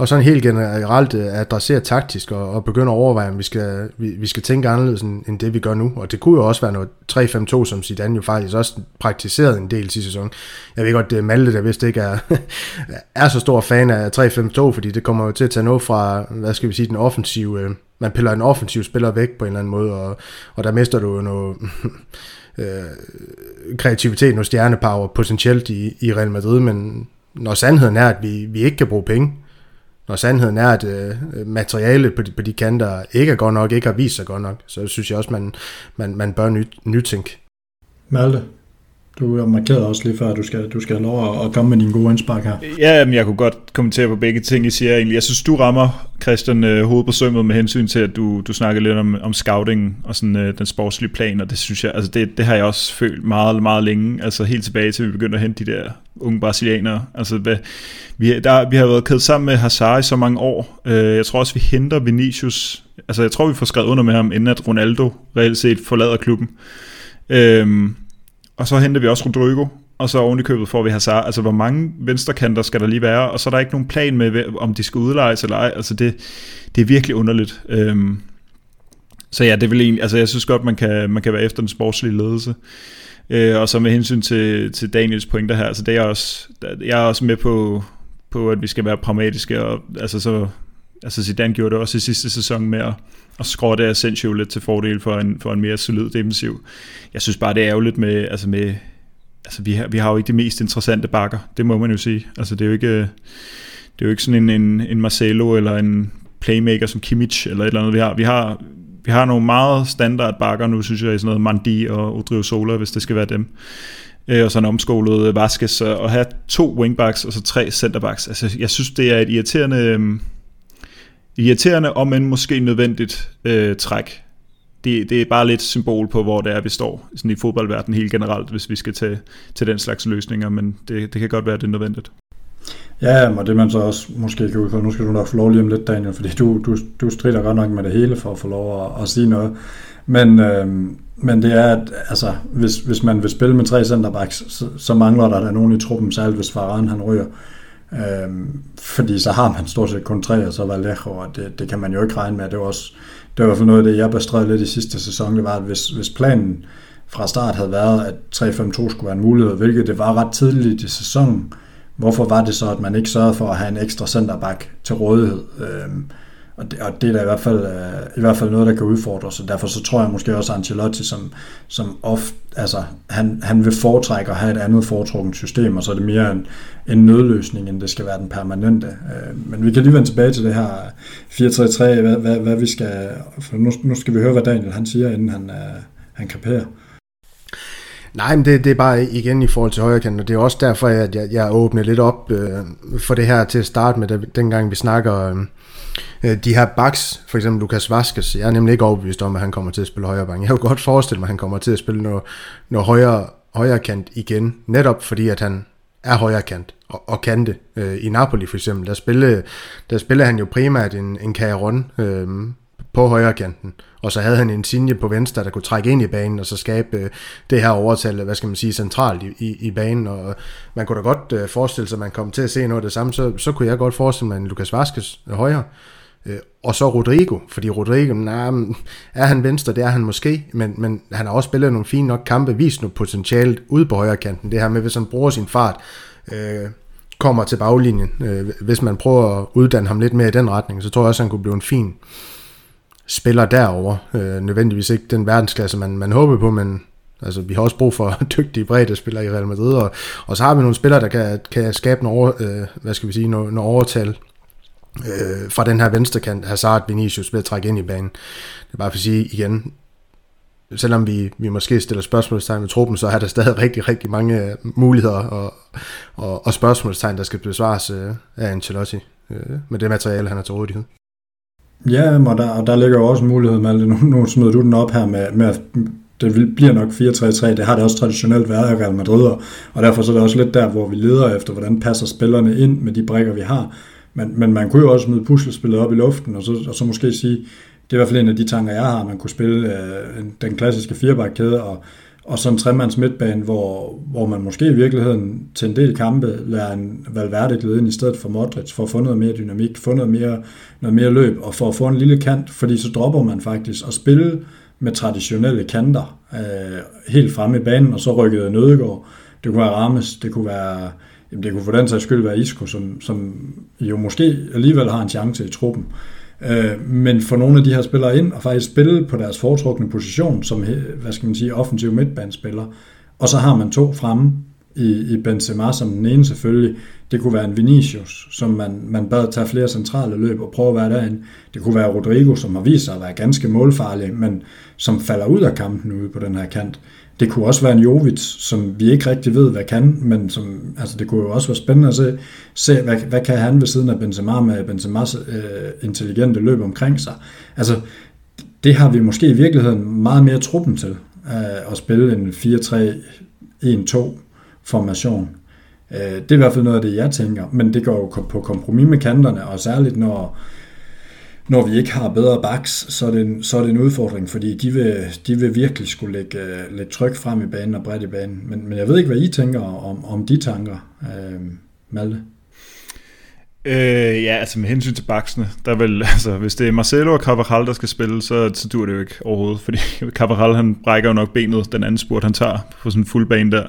og sådan helt generelt øh, adressere taktisk og, og begynde at overveje, om vi skal, vi, vi skal tænke anderledes end, end det, vi gør nu. Og det kunne jo også være noget 3-5-2, som Zidane jo faktisk også praktiserede en del sidste sæson. Jeg ved godt, det er Malte, der vist ikke er, er så stor fan af 3-5-2, fordi det kommer jo til at tage noget fra, hvad skal vi sige, den offensive... Øh, man piller en offensiv spiller væk på en eller anden måde, og, og der mister du jo noget... øh, kreativitet, noget stjernepower potentielt i, i Real Madrid, men når sandheden er, at vi, vi ikke kan bruge penge, når sandheden er, at øh, materialet på de, på de kanter ikke er godt nok, ikke har vist sig godt nok, så synes jeg også, man, man, man bør nyt, nytænke. Malte, du har markeret også lige før, at du skal, du skal have lov at komme med dine gode indspark her. Ja, men jeg kunne godt kommentere på begge ting, I siger egentlig. Jeg synes, du rammer, Christian, øh, hovedet på sømmet med hensyn til, at du, du snakker lidt om, om scouting og sådan, øh, den sportslige plan, og det synes jeg, altså det, det har jeg også følt meget, meget længe, altså helt tilbage til, at vi begyndte at hente de der unge brasilianere. Altså, hvad, vi, der, vi har været kædet sammen med Hazard i så mange år. Øh, jeg tror også, vi henter Vinicius, altså jeg tror, vi får skrevet under med ham, inden at Ronaldo reelt set forlader klubben. Øh, og så henter vi også Rodrigo, og så oven i købet får vi Hazard. Altså, hvor mange venstrekanter skal der lige være? Og så er der ikke nogen plan med, om de skal udlejes eller ej. Altså, det, det er virkelig underligt. Øh, så ja, det vil egentlig, altså jeg synes godt, man kan, man kan være efter den sportslige ledelse. Øh, og så med hensyn til, til Daniels pointer her, altså det er også, jeg er også med på, på, at vi skal være pragmatiske, og altså så, altså Zidane gjorde det også i sidste sæson med at, at skråtte Asensio lidt til fordel for en, for en mere solid defensiv. Jeg synes bare, det er ærgerligt med, altså med, altså vi har, vi har jo ikke de mest interessante bakker, det må man jo sige. Altså det er jo ikke, det er jo ikke sådan en, en, en Marcelo eller en playmaker som Kimmich eller et eller andet. Vi har, vi har, vi har nogle meget standard bakker nu, synes jeg, i sådan noget Mandi og Odrio Sola, hvis det skal være dem. Øh, og sådan omskolet Vasquez, og have to wingbacks og så tre centerbacks. Altså, jeg synes, det er et irriterende, øhm, irriterende om en måske nødvendigt øh, træk. Det, det er bare lidt symbol på, hvor det er, vi står sådan i fodboldverdenen helt generelt, hvis vi skal til, til den slags løsninger, men det, det kan godt være, det er nødvendigt. Ja, og det man så også måske kan ud nu skal du nok få lov lige om lidt, Daniel, fordi du, du, du strider godt nok med det hele for at få lov at, at sige noget. Men, øh, men det er, at altså, hvis, hvis man vil spille med tre centerbacks, så, så mangler der, der nogen i truppen, særligt hvis Varane han ryger. Øh, fordi så har man stort set kun tre, og så Vallejo, og det, det kan man jo ikke regne med. Det var også det var i hvert fald noget af det, jeg bestred lidt i sidste sæson, det var, at hvis, hvis planen fra start havde været, at 3-5-2 skulle være en mulighed, hvilket det var ret tidligt i sæsonen, hvorfor var det så, at man ikke sørgede for at have en ekstra centerback til rådighed? Øh, Og det, og det er da i hvert fald, øh, i hvert fald noget, der kan udfordres, og derfor så tror jeg måske også, at Ancelotti, som, som ofte, altså, han, han vil foretrække at have et andet foretrukket system, og så er det mere en, en nødløsning, end det skal være den permanente. Øh, men vi kan lige vende tilbage til det her 4-3-3, hvad, hvad, hvad vi skal, for nu, nu skal vi høre, hvad Daniel han siger, inden han, øh, han kaperer. Nej, men det, det er bare igen i forhold til højrekanten, og det er også derfor, at jeg, jeg åbner lidt op øh, for det her til at starte med, da, dengang vi snakker øh, øh de her backs, for eksempel Lukas Vaskes. Jeg er nemlig ikke overbevist om, at han kommer til at spille højre bank. Jeg kunne godt forestille mig, at han kommer til at spille noget, noget højre, højre kant igen, netop fordi, at han er højre kant og, og kan det. Øh, I Napoli for eksempel, der spillede, der spillede han jo primært en, en Caron, øh, på højre kanten, og så havde han en sinje på venstre, der kunne trække ind i banen, og så skabe øh, det her overtal, hvad skal man sige, centralt i, i, i banen, og man kunne da godt øh, forestille sig, at man kom til at se noget af det samme, så, så kunne jeg godt forestille mig en Lukas Vaskes øh, højre, øh, og så Rodrigo, fordi Rodrigo, nej, er han venstre, det er han måske, men, men han har også spillet nogle fine nok kampe, vist noget potentiale ude på højre kanten, det her med, hvis han bruger sin fart, øh, kommer til baglinjen, øh, hvis man prøver at uddanne ham lidt mere i den retning, så tror jeg også, at han kunne blive en fin spiller derover. Øh, nødvendigvis ikke den verdensklasse, man, man håber på, men altså, vi har også brug for dygtige bredde spillere i Real Madrid, og, og så har vi nogle spillere, der kan, kan skabe noget, øh, hvad skal vi sige, noget, noget overtal øh, fra den her venstre kant, Hazard, Vinicius, ved at trække ind i banen. Det er bare for at sige igen, selvom vi, vi måske stiller spørgsmålstegn ved truppen, så er der stadig rigtig, rigtig mange øh, muligheder og, og, og spørgsmålstegn, der skal besvares øh, af Ancelotti øh, med det materiale, han har til rådighed. Ja, og der, og der ligger jo også mulighed med Nu, nu smider du den op her med, med at det bliver nok 4-3-3. Det har det også traditionelt været i Real Madrid, og derfor så er det også lidt der, hvor vi leder efter, hvordan passer spillerne ind med de brækker, vi har. Men, men man kunne jo også smide puslespillet op i luften, og så, og så måske sige, det er i hvert fald en af de tanker, jeg har, man kunne spille øh, den klassiske firebakkæde, og og så en tremands midtbane, hvor, hvor man måske i virkeligheden til en del kampe lader en Valverde glide ind i stedet for Modric, for at få noget mere dynamik, få noget mere, noget mere løb, og for at få en lille kant, fordi så dropper man faktisk at spille med traditionelle kanter øh, helt fremme i banen, og så rykkede Nødegård. Det kunne være Rames, det kunne være, jamen det kunne for den sags skyld være Isco, som, som jo måske alligevel har en chance i truppen. Øh, Øh, men få nogle af de her spillere ind og faktisk spille på deres foretrukne position som, hvad skal man sige, offensiv midtbanespiller. Og så har man to fremme i, i Benzema som den ene selvfølgelig. Det kunne være en Vinicius, som man, man bad tage flere centrale løb og prøve at være derinde. Det kunne være Rodrigo, som har vist sig at være ganske målfarlig, men som falder ud af kampen ude på den her kant. Det kunne også være en Jovic, som vi ikke rigtig ved, hvad kan, men som, altså det kunne jo også være spændende at se, se hvad, hvad kan han ved siden af Benzema med Benzemas øh, intelligente løb omkring sig. Altså, det har vi måske i virkeligheden meget mere truppen til, øh, at spille en 4-3-1-2 formation. Øh, det er i hvert fald noget af det, jeg tænker, men det går jo på kompromis med kanterne, og særligt når når vi ikke har bedre backs, så er det en, så er det en udfordring, fordi de vil, de vil virkelig skulle lægge, øh, lægge tryk frem i banen og bredt i banen. Men, men jeg ved ikke, hvad I tænker om, om de tanker, øh, Malte. Øh, ja, altså med hensyn til baksene, der vil, altså, hvis det er Marcelo og Carvajal, der skal spille, så, så dur det jo ikke overhovedet, fordi Carvajal, han brækker jo nok benet, den anden spurt, han tager på sådan en fuld bane der.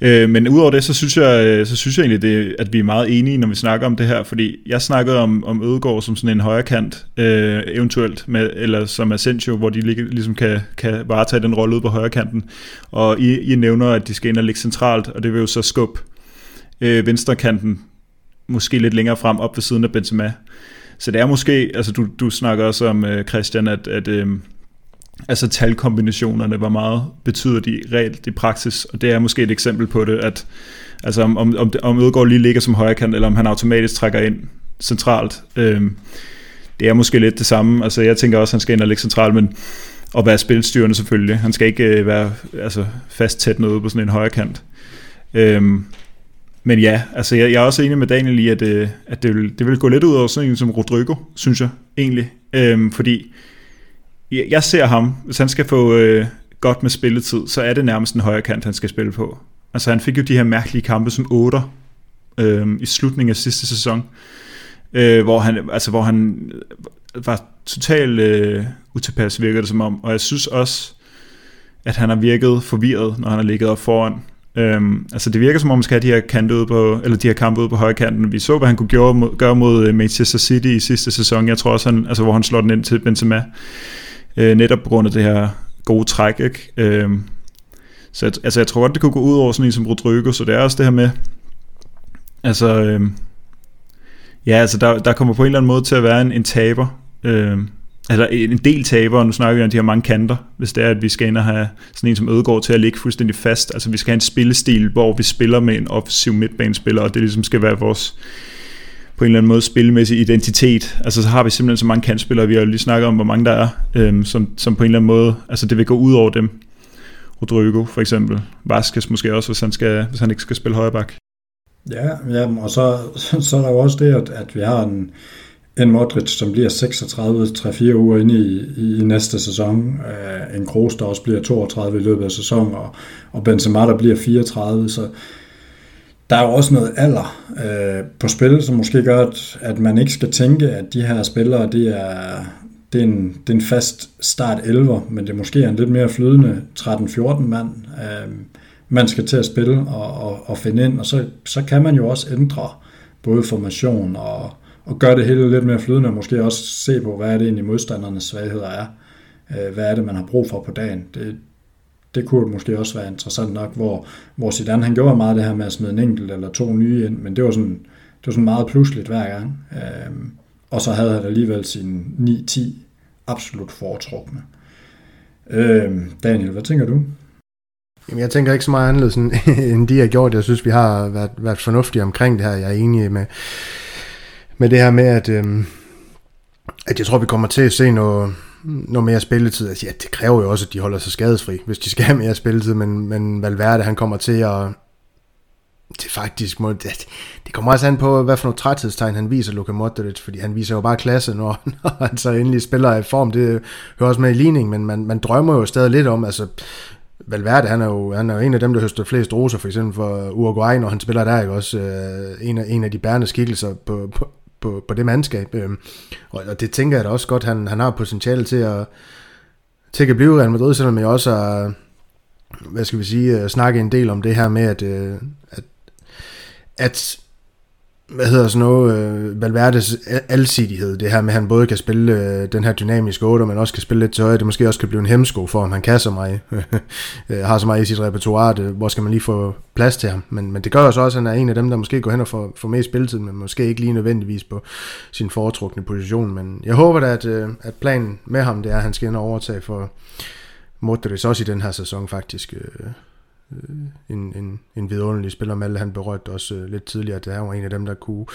Øh, men udover det, så synes jeg, øh, så synes jeg egentlig, det, at vi er meget enige, når vi snakker om det her, fordi jeg snakkede om, om Ødegård som sådan en højre kant, øh, eventuelt, med, eller som Asensio, hvor de ligesom kan, kan varetage den rolle ude på højre kanten, og I, I nævner, at de skal ind og ligge centralt, og det vil jo så skubbe øh, venstrekanten måske lidt længere frem op ved siden af Benzema. Så det er måske, altså du, du snakker også om, øh, Christian, at, at øh, altså talkombinationerne, hvor meget betyder de reelt i praksis, og det er måske et eksempel på det, at altså om, om, om, om Ødegaard lige ligger som højrekant, eller om han automatisk trækker ind centralt. Øh, det er måske lidt det samme, altså jeg tænker også, at han skal ind og ligge centralt, men og være spilstyrende selvfølgelig. Han skal ikke øh, være altså, fast tæt noget på sådan en højrekant. Øhm, men ja, altså jeg, jeg er også enig med Daniel i, at, øh, at det, vil, det vil gå lidt ud over sådan en som Rodrigo, synes jeg egentlig. Øhm, fordi jeg, jeg ser ham, hvis han skal få øh, godt med spilletid, så er det nærmest en højre kant, han skal spille på. Altså han fik jo de her mærkelige kampe som 8 øh, i slutningen af sidste sæson, øh, hvor, han, altså, hvor han var totalt øh, utilpas, virker det som om. Og jeg synes også, at han har virket forvirret, når han har ligget op foran Øhm, altså det virker som om, man skal have de her, kant ude på, eller de her kampe ude på højkanten. Vi så, hvad han kunne gøre mod, gøre mod øh, Manchester City i sidste sæson. Jeg tror også, han, altså, hvor han slår den ind til Benzema. Øh, netop på grund af det her gode træk. Ikke? Øhm, så jeg, altså, jeg tror godt, det kunne gå ud over sådan en som Rodrigo. Så det er også det her med, altså, øhm, ja, altså der, der kommer på en eller anden måde til at være en, en taber. Øhm, eller en del taber, nu snakker vi om de her mange kanter, hvis det er, at vi skal ind og have sådan en som Ødegaard til at ligge fuldstændig fast. Altså vi skal have en spillestil, hvor vi spiller med en offensiv midtbanespiller, og det ligesom skal være vores på en eller anden måde spilmæssig identitet. Altså så har vi simpelthen så mange kantspillere, vi har jo lige snakket om, hvor mange der er, øhm, som, som på en eller anden måde, altså det vil gå ud over dem. Rodrigo for eksempel. Vasquez måske også, hvis han, skal, hvis han ikke skal spille højreback. Ja, ja og så, så er der jo også det, at, at vi har en, en Modric, som bliver 36 3-4 uger inde i, i, i næste sæson. Uh, en Kroos, der også bliver 32 i løbet af sæsonen, og, og Benzema, der bliver 34. Så der er jo også noget alder uh, på spil, som måske gør, at, at man ikke skal tænke, at de her spillere, det er, det er en, det er en fast start 11, men det måske er en lidt mere flydende 13-14 mand, uh, man skal til at spille og, og, og finde ind, og så, så kan man jo også ændre både formation og, og gøre det hele lidt mere flydende, og måske også se på, hvad er det egentlig modstandernes svagheder er. Øh, hvad er det, man har brug for på dagen. Det, det kunne måske også være interessant nok, hvor, hvor Zidane han gjorde meget det her med at smide en enkelt eller to nye ind, men det var sådan, det var sådan meget pludseligt hver gang. Øhm, og så havde han alligevel sine 9-10 absolut foretrukne. Øhm, Daniel, hvad tænker du? Jamen, jeg tænker ikke så meget anderledes, end de har gjort. Jeg synes, vi har været, været fornuftige omkring det her. Jeg er enig med, med det her med, at, øh, at jeg tror, vi kommer til at se noget, noget mere spilletid. Altså, ja, det kræver jo også, at de holder sig skadesfri, hvis de skal have mere spilletid, men, men Valverde, han kommer til at det faktisk må, det, det kommer også an på, hvad for nogle træthedstegn han viser, Luka Modric, fordi han viser jo bare klasse, når, når han så endelig spiller i form. Det hører også med i ligning, men man, man drømmer jo stadig lidt om, altså Valverde, han er, jo, han er jo en af dem, der høster flest roser, for eksempel for Uruguay, når han spiller der, ikke også øh, en, af, en af de bærende skikkelser på, på, på, på det mandskab. Øh, og, og det tænker jeg da også godt, han, han har potentiale til at, til at blive Real Madrid, selvom jeg også har, hvad skal vi sige, øh, snakket en del om det her med, at, øh, at, at hvad hedder sådan noget, øh, Valverdes alsidighed, det her med, at han både kan spille øh, den her dynamiske 8, men også kan spille lidt til højre, det måske også kan blive en hemsko for, om han kan så meget, øh, har så meget i sit repertoire, det, hvor skal man lige få plads til ham, men, men det gør også, at han er en af dem, der måske går hen og får, får mere spilletid, men måske ikke lige nødvendigvis på sin foretrukne position, men jeg håber da, at, øh, at planen med ham, det er, at han skal ind og overtage for Modric også i den her sæson faktisk, øh, en, en, en vidunderlig spiller. Malte han berørte også øh, lidt tidligere, at han var en af dem, der kunne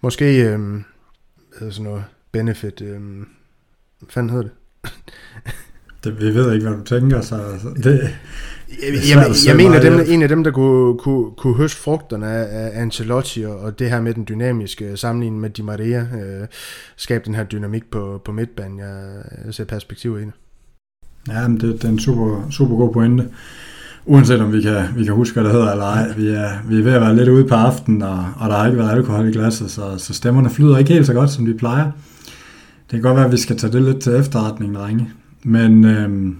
måske øh, sådan noget benefit. Øh, hvad fanden hedder det? det? Vi ved ikke, hvad du tænker, så det, jeg, jeg, jeg mener, dem, en af dem, der kunne, kunne, kunne høste frugterne af, af Ancelotti og, og det her med den dynamiske sammenligning med Di Maria, øh, skabe den her dynamik på, på midtbanen. Jeg, jeg ser perspektiv i det. Ja, men det, det er en super, super god pointe uanset om vi kan, vi kan huske, hvad det hedder eller ej. Vi er, vi er ved at være lidt ude på aftenen, og, og der har ikke været alkohol i glasset, så, så stemmerne flyder ikke helt så godt, som de plejer. Det kan godt være, at vi skal tage det lidt til efterretning, drenge. Men øhm,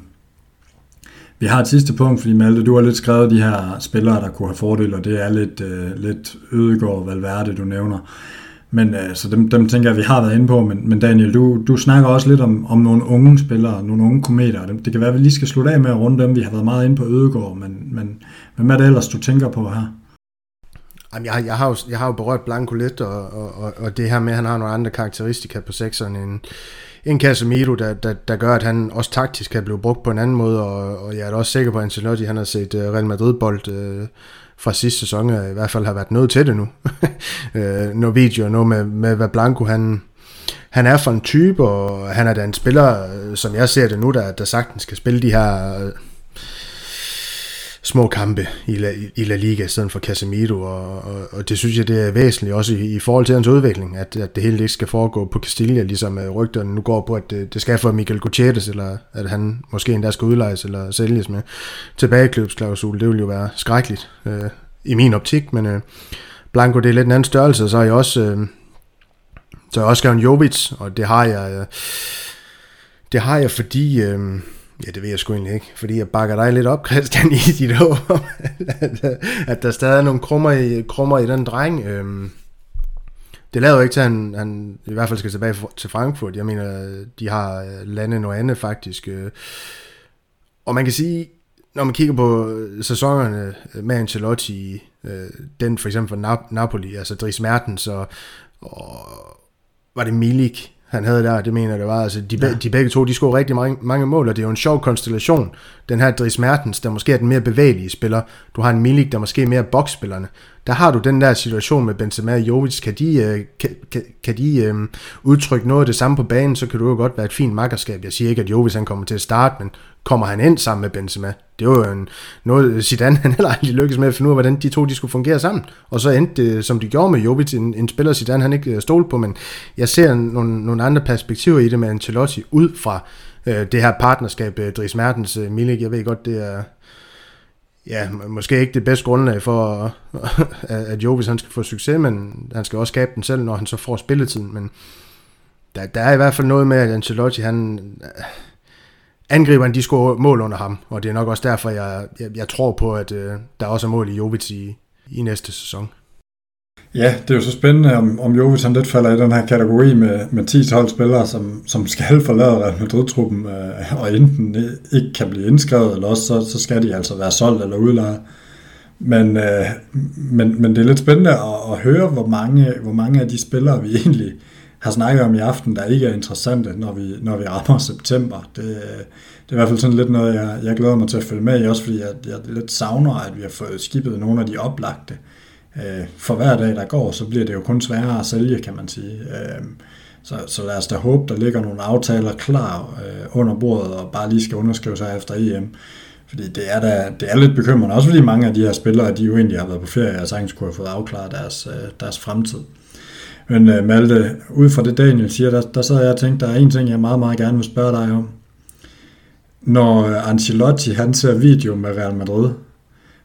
vi har et sidste punkt, fordi Malte, du har lidt skrevet de her spillere, der kunne have fordele, og det er lidt, øh, lidt Ødegård Valverde, du nævner. Men øh, så dem, dem tænker jeg, vi har været inde på, men, men Daniel, du, du snakker også lidt om, om nogle unge spillere, nogle unge kometer. Det kan være, at vi lige skal slutte af med at runde dem. Vi har været meget inde på Ødegård, men, men hvem er det ellers, du tænker på her? Jamen, jeg, jeg, har jo, jeg har jo berørt Blanco lidt, og, og, og det her med, at han har nogle andre karakteristika på sekseren end, en Casemiro, der, der, der gør, at han også taktisk kan blive brugt på en anden måde, og, og jeg er da også sikker på, at Ancelotti han har set uh, Real Madrid-bold uh, fra sidste sæson, og i hvert fald har været noget til det nu. Øh, uh, noget video, noget med, med hvad Blanco han, han er for en type, og han er da en spiller, øh, som jeg ser det nu, der, der sagtens skal spille de her små kampe i La, i La Liga, i stedet for Casemiro, og, og, og det synes jeg, det er væsentligt, også i, i forhold til hans udvikling, at, at det hele ikke skal foregå på Castilla, ligesom øh, rygterne nu går på, at det, det skal for Miguel Gutierrez, eller at han måske endda skal udlejes eller sælges med tilbagekløbsklausul, det vil jo være skrækkeligt øh, i min optik, men øh, Blanco, det er lidt en anden størrelse, så har jeg også, øh, så har jeg også skrevet Jovic, og det har jeg, øh, det har jeg fordi, øh, Ja, det ved jeg sgu egentlig ikke, fordi jeg bakker dig lidt op, Christian, i dit håb at, at der stadig er nogle krummer i, krummer i den dreng. Øhm, det lader jo ikke til, at han, han i hvert fald skal tilbage til Frankfurt. Jeg mener, de har øh, landet noget andet faktisk. Øh, og man kan sige, når man kigger på øh, sæsonerne med Ancelotti, den for eksempel for Napoli, altså Dries Mertens og, og var det Milik, han havde der, det mener det var. Altså, de, ja. de begge to, de scorede rigtig mange, mange mål, og det er jo en sjov konstellation. Den her Dries Mertens, der måske er den mere bevægelige spiller. Du har en Milik, der måske er mere boksspillerne. Der har du den der situation med Benzema og Jovic. Kan de, øh, kan, kan, kan de um, udtrykke noget af det samme på banen, så kan du jo godt være et fint makkerskab. Jeg siger ikke, at Jovic han kommer til at starte, men kommer han ind sammen med Benzema? Det var jo en, noget, Zidane han heller aldrig lykkedes med at finde ud af, hvordan de to de skulle fungere sammen. Og så endte det, som de gjorde med Jovic, en, en spiller Zidane han ikke øh, stole på, men jeg ser nogle, nogle andre perspektiver i det med Ancelotti ud fra øh, det her partnerskab, øh, Dries Mertens, øh, Milik, jeg ved godt, det er, ja, måske ikke det bedste grundlag for, at Jovic han skal få succes, men han skal også skabe den selv, når han så får spilletiden. Men der, der er i hvert fald noget med, at Ancelotti, han, angriberne de scorer mål under ham, og det er nok også derfor, jeg, jeg, jeg tror på, at øh, der også er mål i Jovic i, i næste sæson. Ja, det er jo så spændende, om, om Jovic han lidt falder i den her kategori med, med 10-12 spillere, som, som skal forlade Real Madrid-truppen, øh, og enten ikke kan blive indskrevet, eller også så, så skal de altså være solgt eller udlejet. Men, øh, men, men det er lidt spændende at, at høre, hvor mange, hvor mange af de spillere, vi egentlig har snakket om i aften, der ikke er interessante, når vi, når vi rammer september. Det, det er i hvert fald sådan lidt noget, jeg, jeg glæder mig til at følge med i, også fordi jeg, jeg lidt savner, at vi har fået skibet nogle af de oplagte. Øh, for hver dag, der går, så bliver det jo kun sværere at sælge, kan man sige. Øh, så, så lad os da håbe, der ligger nogle aftaler klar øh, under bordet, og bare lige skal underskrive sig efter EM. Fordi det er, da, det er lidt bekymrende, også fordi mange af de her spillere, de jo egentlig har været på ferie, og sagtens kunne have fået afklaret deres, øh, deres fremtid. Men uh, Malte, ud fra det Daniel siger, der, der sad jeg og tænkte, der er en ting, jeg meget, meget gerne vil spørge dig om. Når Ancelotti, han ser video med Real Madrid,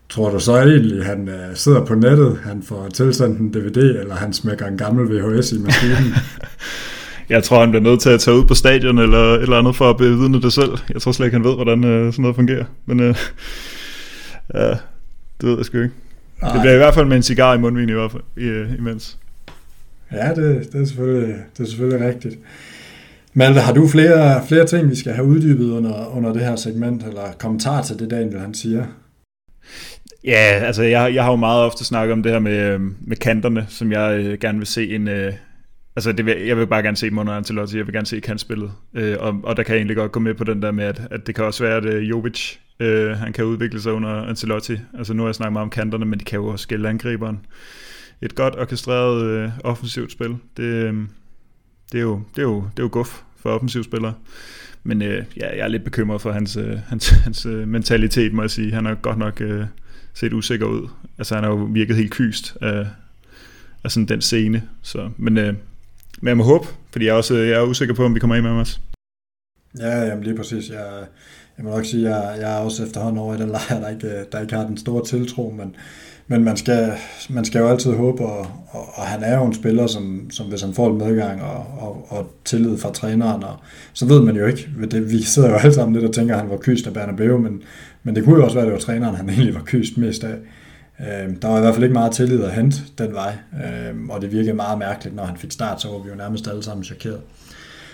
tror du så egentlig, han uh, sidder på nettet, han får tilsendt en DVD, eller han smækker en gammel VHS i maskinen? jeg tror, han bliver nødt til at tage ud på stadion eller et eller andet for at bevidne det selv. Jeg tror slet ikke, han ved, hvordan uh, sådan noget fungerer. Men uh, ja, det ved jeg sgu ikke. Ej. Det bliver i hvert fald med en cigar i mundvin i hvert fald, i, imens. Ja, det, det, er selvfølgelig, det er selvfølgelig rigtigt. Malte, har du flere, flere ting, vi skal have uddybet under, under det her segment, eller kommentar til det, Daniel han siger? Ja, altså jeg, jeg har jo meget ofte snakket om det her med, øhm, med kanterne, som jeg øh, gerne vil se en... Øh, altså det vil, jeg vil bare gerne se Mono Ancelotti, jeg vil gerne se kantspillet. Øh, og, og der kan jeg egentlig godt gå med på den der med, at, at det kan også være, at øh, Jovic, øh, han kan udvikle sig under Ancelotti. Altså nu har jeg snakket meget om kanterne, men de kan jo også skille angriberen et godt orkestreret øh, offensivt spil. Det, øh, det, er jo, det, er jo, det er jo guf for offensivspillere. Men øh, ja, jeg er lidt bekymret for hans, øh, hans, hans øh, mentalitet, må jeg sige. Han har godt nok øh, set usikker ud. Altså han har jo virket helt kyst af, af sådan den scene. Så, men, øh, men jeg må håbe, fordi jeg er, også, jeg er usikker på, om vi kommer ind med også. Ja, jamen lige præcis. Jeg, jeg må nok sige, at jeg, jeg er også efterhånden over i den lejr, der ikke, der ikke har den store tiltro, men men man skal, man skal jo altid håbe, og, og, og han er jo en spiller, som, som hvis han får en medgang og, og, og tillid fra træneren, og, så ved man jo ikke. Det, vi sidder jo alle sammen lidt og tænker, at han var kyst af Bernabeu, men, men det kunne jo også være, at det var træneren, han egentlig var kyst mest af. Øh, der var i hvert fald ikke meget tillid at hente den vej, øh, og det virkede meget mærkeligt, når han fik start, så var vi jo nærmest alle sammen chokeret.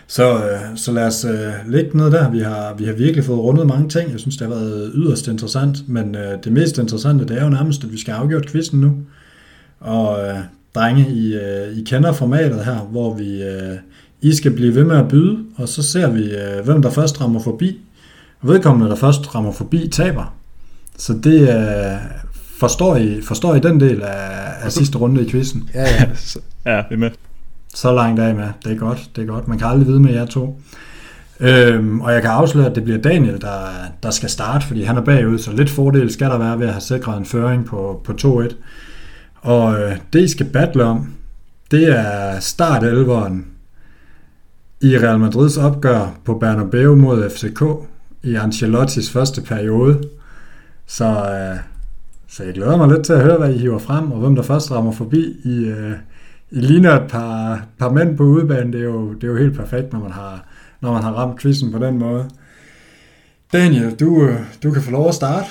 Så, øh, så lad os øh, lægge ned der. Vi har, vi har virkelig fået rundet mange ting. Jeg synes, det har været yderst interessant. Men øh, det mest interessante, det er jo nærmest, at vi skal afgjort quizzen nu. Og øh, drenge, I, øh, I kender formatet her, hvor vi øh, I skal blive ved med at byde, og så ser vi, øh, hvem der først rammer forbi. Vedkommende, der først rammer forbi, taber. Så det øh, forstår, I, forstår I den del af, af sidste runde i quizzen? Ja, ja. ja, vi er med. Så langt af med. Det er godt, det er godt. Man kan aldrig vide med jer to. Øhm, og jeg kan afsløre, at det bliver Daniel, der, der skal starte, fordi han er bagud, så lidt fordel skal der være ved at have sikret en føring på, på 2-1. Og øh, det, I skal battle om, det er start i Real Madrids opgør på Bernabeu mod FCK i Ancelottis første periode. Så, øh, så jeg glæder mig lidt til at høre, hvad I hiver frem, og hvem der først rammer forbi i, øh, i ligner et par, par mænd på udebane. Det er, jo, det er jo helt perfekt, når man har, når man har ramt quizzen på den måde. Daniel, du, øh, du kan få lov at starte.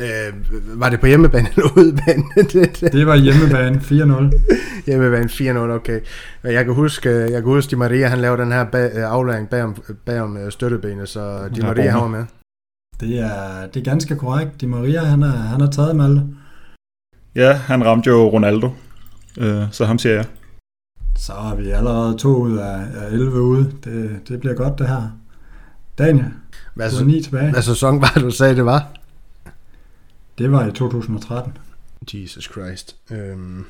Øh, var det på hjemmebane eller udebane? det var hjemmebane 4-0. hjemmebane 4-0, okay. Jeg kan huske, jeg kan huske, Di Maria, han lavede den her bag, aflæring bagom, bagom øh, støttebenet, så Di Maria har med. Det er, det er ganske korrekt. Di Maria, han er, han er taget med alle. Ja, han ramte jo Ronaldo, øh, så ham siger jeg. Så har vi allerede to ud af, af 11 ude. Det, det bliver godt, det her. Daniel, hvad du er ni tilbage. Hvad sæson var du sagde, det var? Det var i 2013. Jesus Christ. Øhm.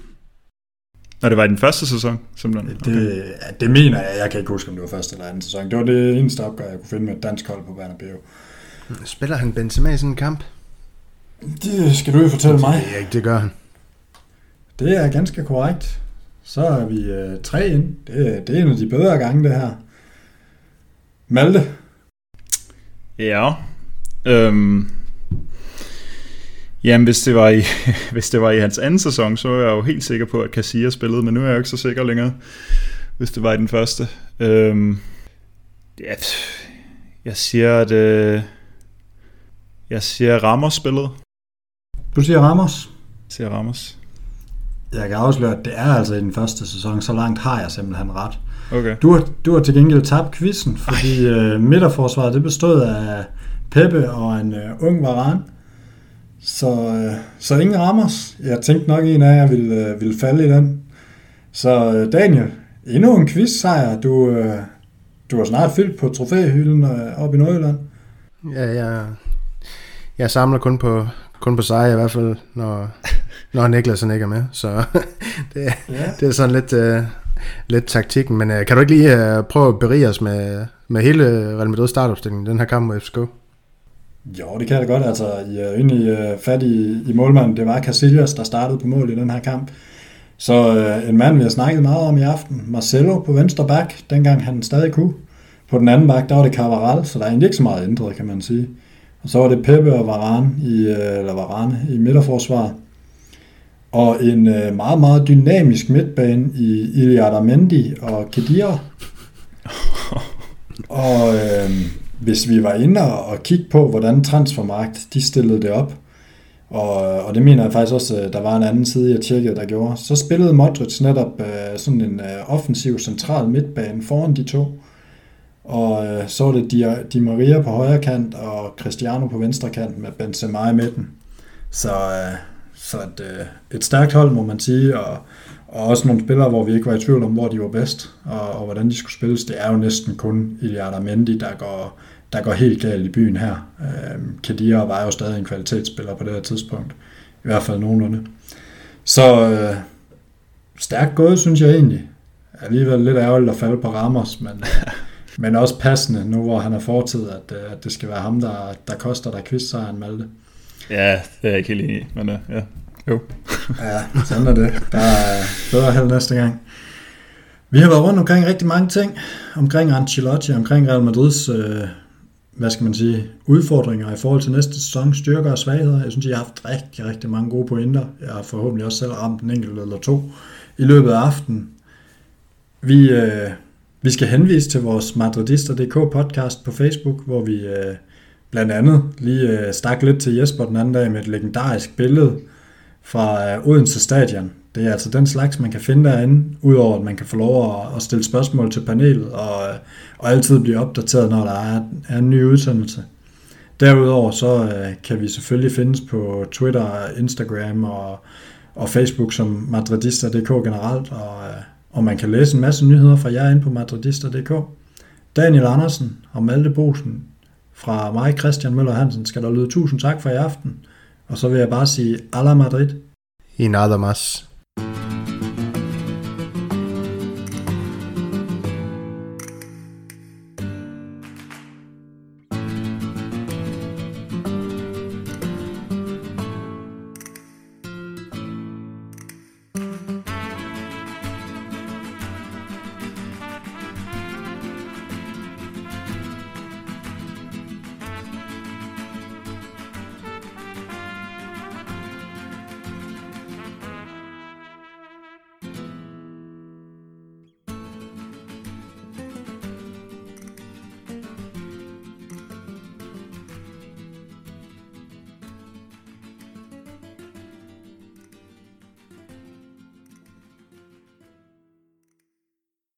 Og det var i den første sæson, simpelthen? Okay. Det, det mener jeg. Jeg kan ikke huske, om det var første eller anden sæson. Det var det eneste opgør, jeg kunne finde med et dansk hold på Bernabeu. Spiller han Benzema i sådan en kamp? Det skal du jo fortælle mig. Det, det gør han. Det er ganske korrekt. Så er vi øh, tre ind. Det, det er en af de bedre gange, det her. Malte? Ja. Øhm. Jamen, hvis det, var i, hvis det var i hans anden sæson, så var jeg jo helt sikker på, at Casillas spillede, men nu er jeg jo ikke så sikker længere, hvis det var i den første. Øhm, ja, jeg siger, at øh, jeg siger Ramos spillede. Du siger Ramos? Jeg siger Ramos. Jeg kan afsløre, at det er altså i den første sæson. Så langt har jeg simpelthen ret. Okay. Du har, du har til gengæld tabt quizzen, fordi øh, midterforsvaret det bestod af Peppe og en øh, ung Varane. Så, øh, så ingen Ramos. Jeg tænkte nok en af jer ville, øh, ville falde i den. Så øh, Daniel, endnu en quiz sejr. Du, øh, du har snart fyldt på trofæhylden øh, op i Nordjylland. Ja, jeg, jeg samler kun på, kun på sejr i hvert fald, når, når Niklas ikke er med. Så det, ja. det er sådan lidt, uh, lidt taktikken. Men uh, kan du ikke lige uh, prøve at berige os med, med hele Real Madrid startopstillingen den her kamp mod FCK? Jo, det kan jeg da godt. Altså, I er egentlig uh, fat i, i målmanden. Det var Casillas, der startede på mål i den her kamp. Så uh, en mand, vi har snakket meget om i aften, Marcelo på venstre back, dengang han stadig kunne. På den anden back, der var det Carvaral, så der er egentlig ikke så meget ændret, kan man sige. Og så var det Pepe og Varane i, eller Varane i midterforsvaret. Og en øh, meget, meget dynamisk midtbane i Iliad Mendy og Kedira. og øh, hvis vi var inde og, og kigge på, hvordan Transfermarkt de stillede det op, og, og det mener jeg faktisk også, der var en anden side, jeg tjekkede, der gjorde, så spillede Modric netop øh, sådan en øh, offensiv central midtbane foran de to. Og øh, så var det Di, Di Maria på højre kant og Cristiano på venstre kant med Benzema i midten. Så, øh, så et, øh, et stærkt hold, må man sige, og, og også nogle spillere, hvor vi ikke var i tvivl om, hvor de var bedst, og, og hvordan de skulle spilles. Det er jo næsten kun Iliad Mendy, der går, der går helt galt i byen her. Øh, Kedira var jo stadig en kvalitetsspiller på det her tidspunkt, i hvert fald nogenlunde. Så øh, stærkt gået, synes jeg egentlig. Alligevel lidt ærgerligt at falde på Ramos, men, men også passende, nu hvor han er fortid, at, at det skal være ham, der, der koster dig quiz-sejren, Malte. Ja, det er jeg ikke helt enig i, men uh, ja, jo. ja, sådan er det. Der er bedre held næste gang. Vi har været rundt omkring rigtig mange ting, omkring Ancelotti, omkring Real Madrids, øh, hvad skal man sige, udfordringer i forhold til næste sæson, styrker og svagheder. Jeg synes, jeg har haft rigtig, rigtig mange gode pointer. Jeg har forhåbentlig også selv ramt en enkelt eller to i løbet af aftenen. Vi, øh, vi skal henvise til vores Madridister.dk podcast på Facebook, hvor vi øh, blandt andet lige øh, stak lidt til Jesper den anden dag med et legendarisk billede fra øh, Odense Stadion. Det er altså den slags, man kan finde derinde, udover at man kan få lov at, at stille spørgsmål til panelet og, og altid blive opdateret, når der er, er en ny udsendelse. Derudover så øh, kan vi selvfølgelig findes på Twitter, Instagram og, og Facebook som madridista.dk generelt, og, øh, og man kan læse en masse nyheder fra jer ind på madridista.dk. Daniel Andersen og Malte Bosen fra mig, Christian Møller Hansen, skal der lyde tusind tak for i aften. Og så vil jeg bare sige, Ala Madrid. I nada más.